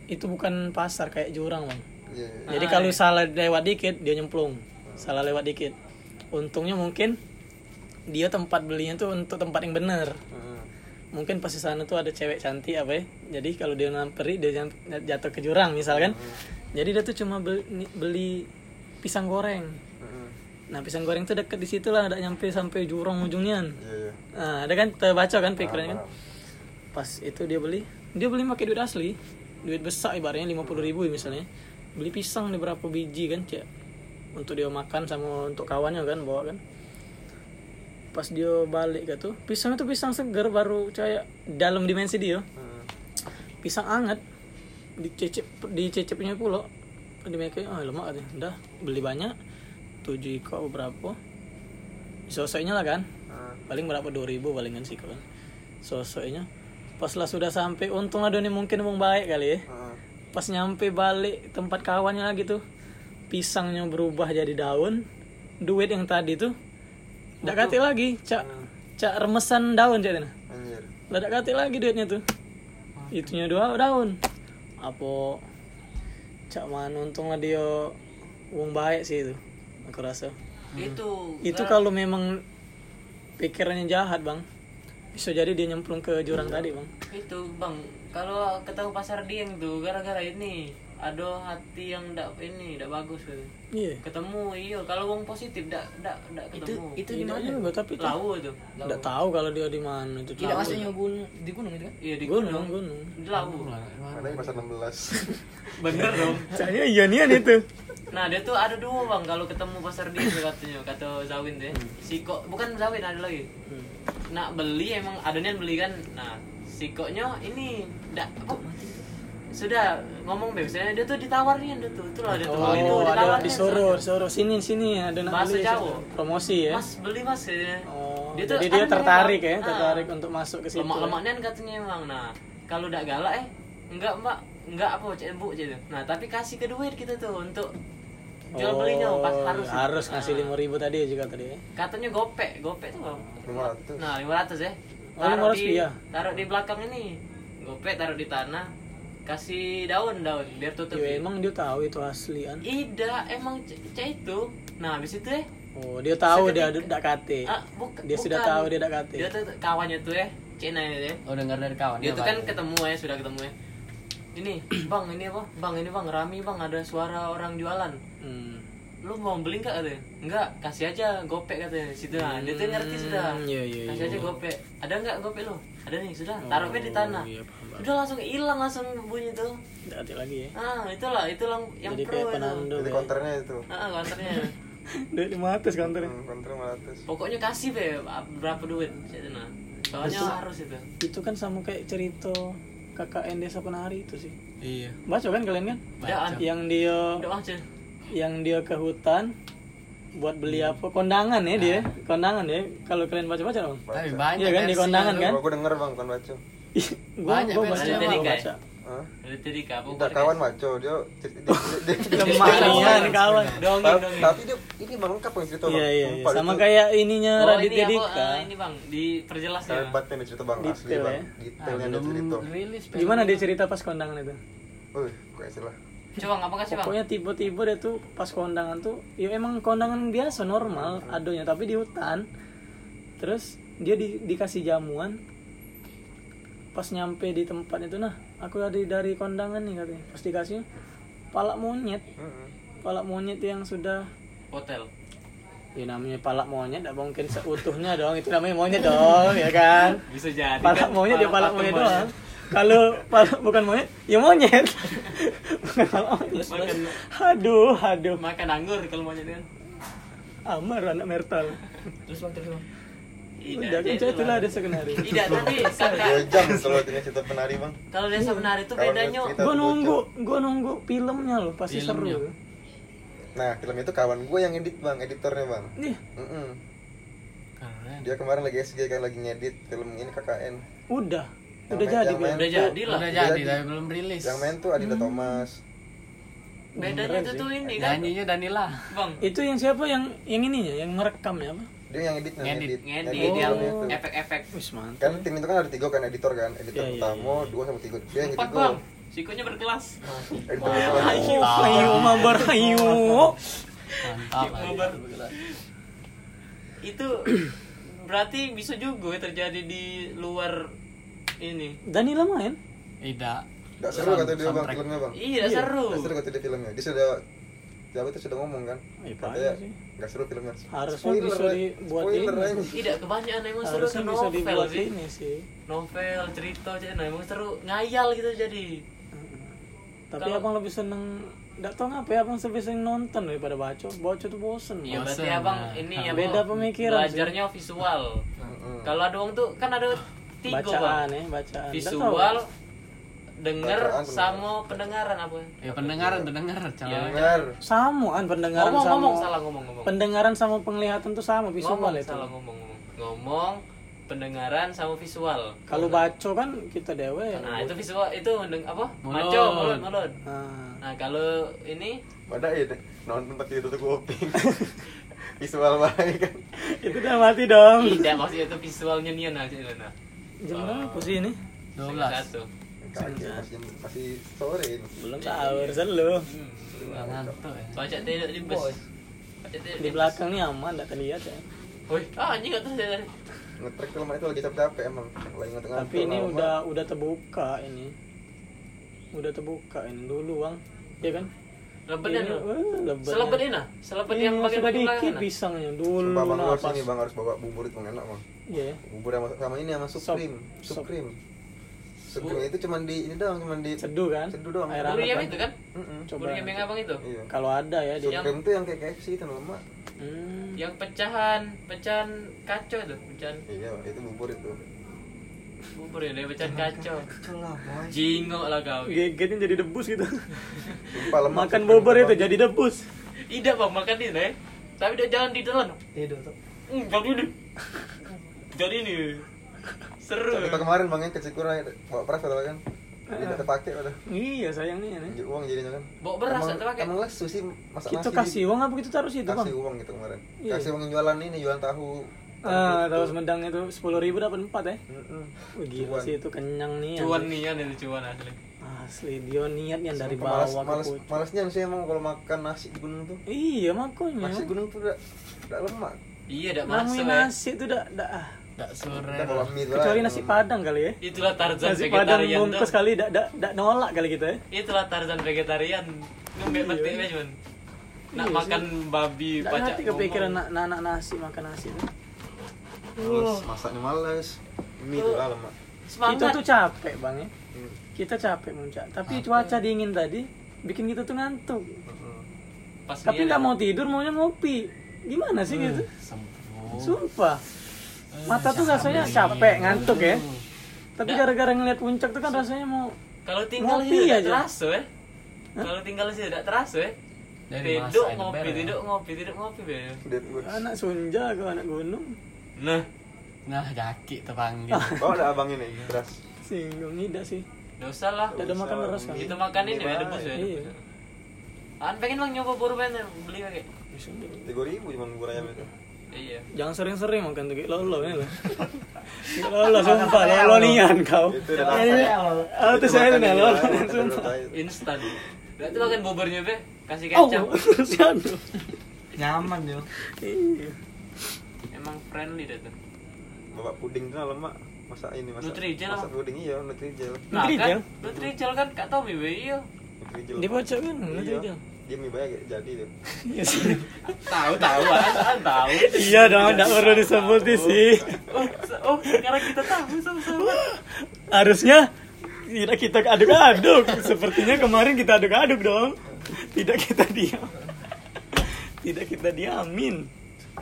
[SPEAKER 2] itu bukan pasar kayak jurang bang
[SPEAKER 5] Iya.
[SPEAKER 2] jadi kalau salah lewat dikit dia nyemplung salah lewat dikit untungnya mungkin dia tempat belinya tuh untuk tempat yang benar.
[SPEAKER 5] Heeh.
[SPEAKER 2] mungkin pas di sana tuh ada cewek cantik apa ya. Jadi kalau dia namperi dia jat- jatuh ke jurang misalkan. Jadi dia tuh cuma beli, beli pisang goreng.
[SPEAKER 5] Heeh.
[SPEAKER 2] nah pisang goreng tuh deket di situ lah ada nyampe sampai jurang ujungnya.
[SPEAKER 5] Iya, iya.
[SPEAKER 2] nah ada kan? Terbaca kan pikirannya kan? pas itu dia beli dia beli pakai duit asli. Duit besar ibaratnya lima puluh ribu misalnya. Beli pisang nih berapa biji kan cek untuk dia makan sama untuk kawannya kan bawa kan pas dia balik gitu pisang itu pisang seger baru kayak dalam dimensi dia.
[SPEAKER 5] Heeh.
[SPEAKER 2] pisang anget. Dicecep dicecepnya pula. Di mereka ah lemak katanya udah beli banyak. Tujuh ikut berapa? Sosoknya lah kan.
[SPEAKER 5] Heeh.
[SPEAKER 2] paling berapa? Dua ribu palingan sih kan sosoknya. Pas lah sudah sampai untung ada nih mungkin mau baik kali ya.
[SPEAKER 5] Heeh.
[SPEAKER 2] pas nyampe balik tempat kawannya lagi tuh pisangnya berubah jadi daun. Duit yang tadi tuh nggak kate lagi cak cak remesan daun cak Tina. Nggak kate lagi duitnya tuh. Itunya dua daun. Apa cak mana untung lah dia uang baik sih itu aku rasa.
[SPEAKER 4] Itu.
[SPEAKER 2] itu kalau memang pikirannya jahat bang. Bisa jadi dia nyemplung ke jurang tadi bang.
[SPEAKER 4] Itu bang. Kalau ketemu pasar dieng tuh gara-gara ini ada hati yang ndak ini ndak bagus tuh
[SPEAKER 2] iya.
[SPEAKER 4] Ketemu iya. Kalau wong positif ndak ndak ndak ketemu.
[SPEAKER 3] Itu di
[SPEAKER 2] Tidak
[SPEAKER 3] mana?
[SPEAKER 2] juga tapi
[SPEAKER 4] lawu itu
[SPEAKER 2] nggak tahu kalau dia di mana itu
[SPEAKER 3] Tidak maksudnya gunung di gunung itu kan?
[SPEAKER 4] iya di
[SPEAKER 2] gunung
[SPEAKER 4] gunung.
[SPEAKER 2] gunung.
[SPEAKER 4] Di lawu
[SPEAKER 5] yang pasar 16.
[SPEAKER 4] bener dong.
[SPEAKER 2] Saya iya nian itu.
[SPEAKER 4] Nah dia tuh ada dua bang kalau ketemu pasar tuh katanya kata Zawin deh. Siko bukan Zawin ada lagi. Nak beli emang ada nian beli kan? Nah Sikonya ini ndak apa sudah ngomong biasanya dia tuh ditawarin dia tuh itu lah dia tuh
[SPEAKER 2] oh
[SPEAKER 4] itu
[SPEAKER 2] ada
[SPEAKER 4] ditawarin
[SPEAKER 2] disuruh disuruh sini sini ada nak
[SPEAKER 4] Bahasa
[SPEAKER 2] beli,
[SPEAKER 4] Jawa.
[SPEAKER 2] promosi ya
[SPEAKER 4] mas beli mas ya.
[SPEAKER 2] oh
[SPEAKER 4] Dia tuh
[SPEAKER 2] jadi dia tertarik ya
[SPEAKER 4] Ah.
[SPEAKER 2] tertarik untuk masuk ke situ
[SPEAKER 4] lemak
[SPEAKER 2] ya.
[SPEAKER 4] lemaknya katanya emang nah kalau udah galak eh enggak mbak enggak apa cek bu gitu nah tapi kasih ke duit kita tuh untuk jual belinya pas harus
[SPEAKER 2] harus
[SPEAKER 4] Ah.
[SPEAKER 2] ngasih lima ribu tadi juga tadi ya.
[SPEAKER 4] katanya gopek gopek tuh Bang.
[SPEAKER 5] 500.
[SPEAKER 4] nah 500 ya
[SPEAKER 2] Oh,
[SPEAKER 4] taruh
[SPEAKER 2] 500
[SPEAKER 4] di
[SPEAKER 2] iya.
[SPEAKER 4] taruh di belakang ini gopek taruh di tanah kasih daun daun biar tutup.
[SPEAKER 2] Ya, emang dia tahu itu asli kan?
[SPEAKER 4] Ida emang c- cek itu. Nah habis itu ya
[SPEAKER 2] oh dia tahu dia ada kate?
[SPEAKER 4] Ah, buka-
[SPEAKER 2] dia sudah
[SPEAKER 4] bukan.
[SPEAKER 2] tahu dia ada kate?
[SPEAKER 4] Dia tuh kawannya tuh ya Cina ya
[SPEAKER 3] Oh dengar dari kawan.
[SPEAKER 4] dia tuh kan ketemu ya sudah ketemu ya ini bang ini apa? Bang ini bang rami bang ada suara orang jualan.
[SPEAKER 2] Hmm.
[SPEAKER 4] lu mau beli nggak katanya? Enggak kasih aja gopek katanya situ. Nah dia tuh ngerti sudah.
[SPEAKER 2] Hmm, iya, iya,
[SPEAKER 4] kasih
[SPEAKER 2] iya.
[SPEAKER 4] aja gopek. Ada nggak gopek lo ada nih sudah taruh di tanah
[SPEAKER 2] iya, paham, paham.
[SPEAKER 4] udah langsung hilang langsung bunyi tuh
[SPEAKER 2] Nggak hati lagi ya
[SPEAKER 4] ah itulah itulah yang
[SPEAKER 2] jadi
[SPEAKER 4] pro
[SPEAKER 2] kayak
[SPEAKER 4] itu
[SPEAKER 5] Jadi
[SPEAKER 2] ya.
[SPEAKER 5] konternya itu.
[SPEAKER 4] ah konternya
[SPEAKER 2] duit lima ratus kantornya
[SPEAKER 5] Hmm, konter 500.
[SPEAKER 4] pokoknya kasih be berapa duit situ nah soalnya harus itu
[SPEAKER 2] itu kan sama kayak cerita KKN desa penari itu sih
[SPEAKER 3] Iya.
[SPEAKER 2] baca kan kalian kan
[SPEAKER 4] Baca.
[SPEAKER 2] yang dia
[SPEAKER 4] aja
[SPEAKER 2] yang dia ke hutan buat beli apa kondangan ya dia kondangan ya kalau kalian baca baca dong
[SPEAKER 3] Tapi banyak
[SPEAKER 2] Iya kan, di kondangan kan?
[SPEAKER 5] Gua denger bang, bukan baca.
[SPEAKER 2] gua
[SPEAKER 3] Banyak
[SPEAKER 2] gua baca
[SPEAKER 4] baca. tadi kamu
[SPEAKER 5] Udah kawan maco, dia cerita dia, dia,
[SPEAKER 2] lemah nih kawan
[SPEAKER 5] Tapi dia ini bang lengkap yang cerita bang.
[SPEAKER 2] iya iya iya.
[SPEAKER 5] Sumpah,
[SPEAKER 2] sama
[SPEAKER 5] itu
[SPEAKER 2] kayak ininya
[SPEAKER 4] Oh,
[SPEAKER 2] Raditya
[SPEAKER 4] ini
[SPEAKER 2] Dika
[SPEAKER 4] eh, ini bang, diperjelas ya.
[SPEAKER 5] hebat yang cerita bang asli
[SPEAKER 2] Detail,
[SPEAKER 5] bang.
[SPEAKER 2] ya.
[SPEAKER 5] Detailnya
[SPEAKER 3] Ah,
[SPEAKER 5] dia
[SPEAKER 3] belum
[SPEAKER 5] cerita.
[SPEAKER 2] gimana dia cerita pas kondangan itu
[SPEAKER 5] Wih, kok istilah.
[SPEAKER 4] Coba ngapa kasih bang?
[SPEAKER 2] pokoknya tiba-tiba dia tuh pas kondangan tuh ya emang kondangan biasa normal adanya tapi di hutan terus dia di- dikasih jamuan pas nyampe di tempat itu nah aku dari dari kondangan nih katanya pas dikasih palak monyet
[SPEAKER 5] Heeh.
[SPEAKER 2] palak monyet yang sudah
[SPEAKER 4] Hotel.
[SPEAKER 2] ya namanya palak monyet tidak mungkin seutuhnya dong itu namanya monyet dong ya kan
[SPEAKER 4] Bisa jadi.
[SPEAKER 2] palak
[SPEAKER 4] kan?
[SPEAKER 2] monyet ya palak
[SPEAKER 4] patung
[SPEAKER 2] monyet doang kalau bukan monyet ya monyet
[SPEAKER 4] Makan,
[SPEAKER 2] aduh aduh
[SPEAKER 4] makan anggur kalau monyet kan.
[SPEAKER 2] Amar anak Mertal.
[SPEAKER 3] Terus bang terus bang.
[SPEAKER 2] Udah kan
[SPEAKER 4] itu
[SPEAKER 2] itulah ada skenario.
[SPEAKER 4] Tidak, tapi
[SPEAKER 5] Dua jam kalau dengan cerita penari bang.
[SPEAKER 4] kalau desa benar itu bedanya
[SPEAKER 2] Gua nunggu, gua nunggu filmnya loh, pasti
[SPEAKER 3] Filmnya.
[SPEAKER 2] seru.
[SPEAKER 5] Nah film itu kawan gue yang edit bang, editornya bang.
[SPEAKER 2] Nih,
[SPEAKER 5] Mm-mm.
[SPEAKER 3] Keren.
[SPEAKER 5] Dia kemarin lagi SG kan lagi ngedit film ini KKN.
[SPEAKER 2] udah.
[SPEAKER 5] Yang
[SPEAKER 2] Udah
[SPEAKER 5] main-
[SPEAKER 2] jadi
[SPEAKER 4] udah
[SPEAKER 5] tuh-
[SPEAKER 4] jadi lah.
[SPEAKER 3] Udah
[SPEAKER 5] Udah
[SPEAKER 3] jadi
[SPEAKER 5] jadi.
[SPEAKER 3] tapi belum rilis.
[SPEAKER 5] Yang main tuh Adita Thomas.
[SPEAKER 4] Bedanya itu tuh ini kan.
[SPEAKER 3] Nyanyinya Danila.
[SPEAKER 4] Bang,
[SPEAKER 2] Itu yang siapa yang yang ininya, yang merekamnya apa?
[SPEAKER 5] dia yang edit yang
[SPEAKER 3] Ngedit.
[SPEAKER 5] edit
[SPEAKER 4] ngedit yang
[SPEAKER 5] itu.
[SPEAKER 4] efek-efek
[SPEAKER 2] Wis mantap.
[SPEAKER 5] kan tim itu kan ada tiga kan editor kan editor
[SPEAKER 2] Iya, iya,
[SPEAKER 5] pertama dua sama tiga dia yang
[SPEAKER 4] empat
[SPEAKER 5] ketiga
[SPEAKER 4] bang sikonya berkelas
[SPEAKER 5] editor
[SPEAKER 2] Ayo, ayo, mabar, ayo.
[SPEAKER 3] Mantap.
[SPEAKER 4] Itu berarti bisa juga ya terjadi di luar ini.
[SPEAKER 2] Danila main?
[SPEAKER 3] Tidak.
[SPEAKER 5] Gak seru kata dia bang filmnya bang.
[SPEAKER 4] Iya seru.
[SPEAKER 5] Gak seru kata dia filmnya. Dia sudah siapa itu sudah ngomong kan?
[SPEAKER 2] Iya,
[SPEAKER 5] katanya
[SPEAKER 2] banyak sih.
[SPEAKER 5] gak seru filmnya.
[SPEAKER 2] Harusnya
[SPEAKER 5] Spoiler,
[SPEAKER 2] bisa dibuat
[SPEAKER 5] Spoiler,
[SPEAKER 2] ini.
[SPEAKER 4] Tidak kebanyakan emang seru
[SPEAKER 2] Harusnya
[SPEAKER 4] ke
[SPEAKER 2] bisa
[SPEAKER 4] novel
[SPEAKER 2] dibuat
[SPEAKER 4] sih.
[SPEAKER 2] ini sih.
[SPEAKER 4] novel cerita aja nah emang seru. Ngayal gitu jadi.
[SPEAKER 2] Tapi
[SPEAKER 4] Kalau-
[SPEAKER 2] abang lebih seneng Gak tau ngapa ya abang lebih seneng nonton daripada baca. Baca tuh bosen.
[SPEAKER 4] Iya
[SPEAKER 2] Bang.
[SPEAKER 4] berarti abang ini ya
[SPEAKER 2] beda pemikiran sih.
[SPEAKER 4] belajarnya visual. Kalau ada orang tuh kan ada tiga
[SPEAKER 2] Bacaan ya, bacaan.
[SPEAKER 4] Visual denger sama pendengaran apa?
[SPEAKER 3] Ya pendengaran, pendengar,
[SPEAKER 4] Iya.
[SPEAKER 3] calon.
[SPEAKER 5] Dengar.
[SPEAKER 2] Sama kan pendengaran
[SPEAKER 4] ngomong
[SPEAKER 2] sama.
[SPEAKER 4] ngomong salah ngomong ngomong.
[SPEAKER 2] Pendengaran sama penglihatan tuh sama visual
[SPEAKER 4] ngomong
[SPEAKER 2] itu.
[SPEAKER 4] salah ngomong ngomong. Ngomong pendengaran sama visual.
[SPEAKER 2] Kalau baca kan kita dewe
[SPEAKER 4] nah itu visual itu mendeng apa?
[SPEAKER 3] Mulut.
[SPEAKER 4] maco mulut mulut.
[SPEAKER 2] Nah,
[SPEAKER 4] nah kalau ini?
[SPEAKER 5] Pada ya deh nonton tapi tutup kuping visual baik kan.
[SPEAKER 2] Itu udah mati dong.
[SPEAKER 4] Tidak maksudnya itu visualnya Nian aja nah
[SPEAKER 2] Jam berapa sih ini?
[SPEAKER 3] 12.
[SPEAKER 4] satu.
[SPEAKER 5] Kaget masih masih sore ini
[SPEAKER 2] Belum tahu, urusan lu.
[SPEAKER 3] Udah ngantuk ya.
[SPEAKER 4] baca tidak di bus.
[SPEAKER 2] Di belakang nih aman, gak terlihat ya
[SPEAKER 4] Woi, ah anjing gak terus dari
[SPEAKER 5] ngetrek itu lagi capek-capek emang. Lagi ngetrek
[SPEAKER 2] Tapi ini udah udah terbuka ini. Udah terbuka ini dulu bang. Iya kan?
[SPEAKER 4] Lebetan
[SPEAKER 2] Ini,
[SPEAKER 4] nah,
[SPEAKER 2] Ini
[SPEAKER 4] yang bagian
[SPEAKER 2] dikit pisangnya dulu
[SPEAKER 5] Sumpah bang harus
[SPEAKER 2] napas.
[SPEAKER 5] ini bang harus bawa bubur itu enak bang
[SPEAKER 2] Iya ya.
[SPEAKER 5] bubur sama, sama ini sama supreme
[SPEAKER 2] Sop.
[SPEAKER 5] supreme supreme itu cuman di ini doang cuman di
[SPEAKER 2] Seduh kan?
[SPEAKER 5] Seduh doang.
[SPEAKER 2] Air
[SPEAKER 4] yang
[SPEAKER 2] kan?
[SPEAKER 4] itu kan?
[SPEAKER 2] Coba
[SPEAKER 4] Bubur yang abang itu.
[SPEAKER 5] iya
[SPEAKER 2] Kalau ada ya dia.
[SPEAKER 5] supreme tuh yang kayak KFC itu nama
[SPEAKER 2] Hmm.
[SPEAKER 4] Yang pecahan, pecahan kacau itu, pecahan
[SPEAKER 5] iya itu bubur itu
[SPEAKER 4] bubur ya, dari pecahan kacau.
[SPEAKER 5] itulah boy
[SPEAKER 4] Jingok lah kau.
[SPEAKER 2] Gegetnya jadi debus gitu.
[SPEAKER 5] sumpah lemak
[SPEAKER 2] Makan bubur itu jadi debus.
[SPEAKER 4] Tidak bang, makan ini deh. Tapi dia jangan di dalam.
[SPEAKER 1] Tuh.
[SPEAKER 4] Hmm, jadi ini. Jadi ini. Seru.
[SPEAKER 5] kita kemarin bang ya ke Cikura bawa beras padahal kan
[SPEAKER 2] Ah.
[SPEAKER 5] tidak terpakai pada
[SPEAKER 2] Iya sayang nih ya.
[SPEAKER 5] uang jadinya kan
[SPEAKER 4] Bawa beras
[SPEAKER 5] emang,
[SPEAKER 4] tak terpakai.
[SPEAKER 5] emang lesu sih masak
[SPEAKER 2] Kita
[SPEAKER 5] nasi
[SPEAKER 2] kasih uang apa kita taruh situ bang?
[SPEAKER 5] kasih uang gitu kemarin
[SPEAKER 2] Iya.
[SPEAKER 5] kasih uang yang jualan ini jualan tahu
[SPEAKER 2] Ah, tahu semedang itu sepuluh ribu dapat empat ya. Wah, gila
[SPEAKER 5] Cuan.
[SPEAKER 2] sih itu kenyang nih.
[SPEAKER 4] Cuan nian itu cuan asli.
[SPEAKER 2] Asli dia niat yang dari bawah
[SPEAKER 5] malas, malas, malasnya sih emang kalau makan nasi di gunung tuh
[SPEAKER 2] Iya makanya.
[SPEAKER 5] nasi gunung tuh udah udah lemak
[SPEAKER 4] Iya,
[SPEAKER 2] Namanya
[SPEAKER 4] masuk ya.
[SPEAKER 2] nasi itu dah dah. ah.
[SPEAKER 3] Enggak sore.
[SPEAKER 2] Kecuali nasi padang kali ya.
[SPEAKER 4] Itulah Tarzan
[SPEAKER 2] Nasi padang
[SPEAKER 4] vegetarian tuh.
[SPEAKER 2] bungkus kali dak dak dak nolak kali kita ya.
[SPEAKER 4] Itulah Tarzan vegetarian. Ngembek
[SPEAKER 2] Iya.
[SPEAKER 4] mati aja cuman. Nak
[SPEAKER 2] Iya
[SPEAKER 4] makan babi
[SPEAKER 2] Dak
[SPEAKER 4] pacak
[SPEAKER 2] ngerti kepikiran
[SPEAKER 4] ngomong.
[SPEAKER 2] nak nak nasi makan nasi tuh.
[SPEAKER 5] males masaknya males mie tuh lah lemak
[SPEAKER 4] Semangat.
[SPEAKER 2] Kita tuh capek bang ya.
[SPEAKER 5] Hmm.
[SPEAKER 2] Kita capek muncak. Tapi cuaca dingin tadi bikin kita tuh ngantuk.
[SPEAKER 5] Mm-mm.
[SPEAKER 4] Pas
[SPEAKER 2] Tapi nggak mau tidur maunya ngopi. Gimana sih gitu?
[SPEAKER 3] Sempur.
[SPEAKER 2] Sumpah. Mata tuh rasanya capek, ngantuk ya. Tapi gara-gara ngeliat puncak tuh kan rasanya mau
[SPEAKER 4] Kalau tinggal
[SPEAKER 2] Ngopi
[SPEAKER 4] sih tidak
[SPEAKER 2] aja.
[SPEAKER 4] terasa ya. Kalau tinggal sih tidak terasa ya.
[SPEAKER 3] Dari
[SPEAKER 4] Tidur
[SPEAKER 3] masa
[SPEAKER 4] ngopi, tidur ngopi, tidur ngopi be.
[SPEAKER 2] Anak Sunja ke anak gunung.
[SPEAKER 4] Nah,
[SPEAKER 3] Nah, jaki terpanggil.
[SPEAKER 5] bawa ada abang ini beras
[SPEAKER 2] Singgung tidak sih.
[SPEAKER 4] enggak usah lah.
[SPEAKER 2] Tidak ada makan beras kan.
[SPEAKER 4] Kita makan ini ya, debus ya. An pengen bang nyoba buru pengen beli pakai.
[SPEAKER 5] tiga ribu cuma bubur ayam itu
[SPEAKER 4] Iya.
[SPEAKER 2] Jangan sering-sering makan tuh kayak lolo ini loh. Kayak lolo sumpah lolo nian kau.
[SPEAKER 5] itu udah
[SPEAKER 2] Iya. Ah itu saya nih
[SPEAKER 5] makan
[SPEAKER 2] sumpah.
[SPEAKER 5] itu.
[SPEAKER 4] Instan. Berarti makan buburnya be, kasih
[SPEAKER 2] Oh,
[SPEAKER 4] kecap.
[SPEAKER 2] siapa?
[SPEAKER 1] Nyaman yo.
[SPEAKER 2] Iya.
[SPEAKER 4] Emang friendly deh tuh.
[SPEAKER 5] bawa puding tuh lemak masak ini masak
[SPEAKER 4] Nutrijel
[SPEAKER 5] masak
[SPEAKER 4] apa?
[SPEAKER 5] puding iya nutrijel
[SPEAKER 4] Nah
[SPEAKER 2] Nutrijel?
[SPEAKER 4] kan, Nutrijel kan Kak Tommy be, iya.
[SPEAKER 5] nutrijel
[SPEAKER 2] Di bocah kan,
[SPEAKER 5] iya
[SPEAKER 2] Nutrijel.
[SPEAKER 5] Dia mie banyak jadi tuh
[SPEAKER 2] Iya.
[SPEAKER 4] Tahu tahu an, tahu.
[SPEAKER 2] Iya dong, enggak perlu disebut sih.
[SPEAKER 4] Oh, oh, sekarang kita tahu sama-sama.
[SPEAKER 2] Harusnya tidak kita aduk-aduk. Sepertinya kemarin kita aduk-aduk dong. Tidak kita diam. Tidak kita diamin.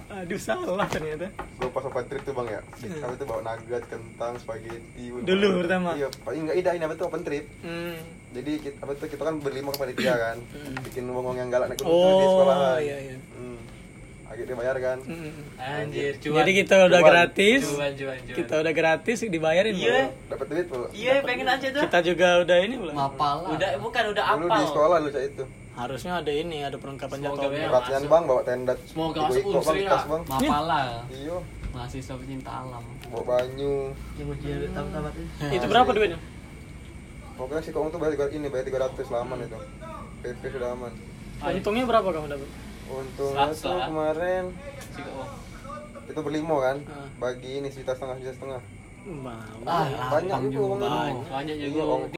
[SPEAKER 2] Aduh salah ternyata.
[SPEAKER 5] gue pas open trip tuh bang ya kami tuh bawa nugget kentang spaghetti
[SPEAKER 2] Dulu pertama?
[SPEAKER 5] iya paling enggak ini apa tuh open trip
[SPEAKER 2] Hmm.
[SPEAKER 5] jadi kita, apa tuh kita kan berlima kepada dia kan bikin ngomong yang galak naik tuh di
[SPEAKER 2] Oh
[SPEAKER 5] sekolahan
[SPEAKER 2] iya iya.
[SPEAKER 5] hmm. akhirnya bayar kan
[SPEAKER 2] Hmm.
[SPEAKER 4] Anjir, cuan.
[SPEAKER 2] Jadi kita udah
[SPEAKER 5] Cuan.
[SPEAKER 2] gratis.
[SPEAKER 4] cuan cuan cuan.
[SPEAKER 2] Kita udah gratis dibayarin.
[SPEAKER 4] Iya.
[SPEAKER 5] Dapat duit pula
[SPEAKER 4] Iya, pengen aja tuh.
[SPEAKER 2] Kita juga udah ini belum.
[SPEAKER 3] Mapal.
[SPEAKER 4] Udah bukan udah
[SPEAKER 5] dulu
[SPEAKER 4] apal.
[SPEAKER 5] di sekolah lu itu
[SPEAKER 2] harusnya ada ini ada perlengkapan
[SPEAKER 4] Semoga
[SPEAKER 2] jatuh
[SPEAKER 4] ya.
[SPEAKER 5] Perhatian bang bawa tenda.
[SPEAKER 4] Semoga masuk
[SPEAKER 5] bang,
[SPEAKER 4] Unsri lah.
[SPEAKER 5] bang.
[SPEAKER 6] Mapala
[SPEAKER 5] Iya,
[SPEAKER 6] mahasiswa pecinta alam
[SPEAKER 5] bawa banyu.
[SPEAKER 2] Itu berapa duitnya
[SPEAKER 5] Pokoknya si kong tuh bayar tiga- ini bayar 300 lah aman itu. PP sudah aman.
[SPEAKER 2] untungnya berapa kamu dapat
[SPEAKER 5] Untungnya tuh kemarin itu berlimo kan,
[SPEAKER 2] Ah.
[SPEAKER 5] bagi ini sejuta setengah, sejuta setengah.
[SPEAKER 2] Bah,
[SPEAKER 6] ah
[SPEAKER 5] Banyak juga.
[SPEAKER 2] Banyak.
[SPEAKER 4] banyak
[SPEAKER 5] Iya,
[SPEAKER 4] juga
[SPEAKER 5] ong-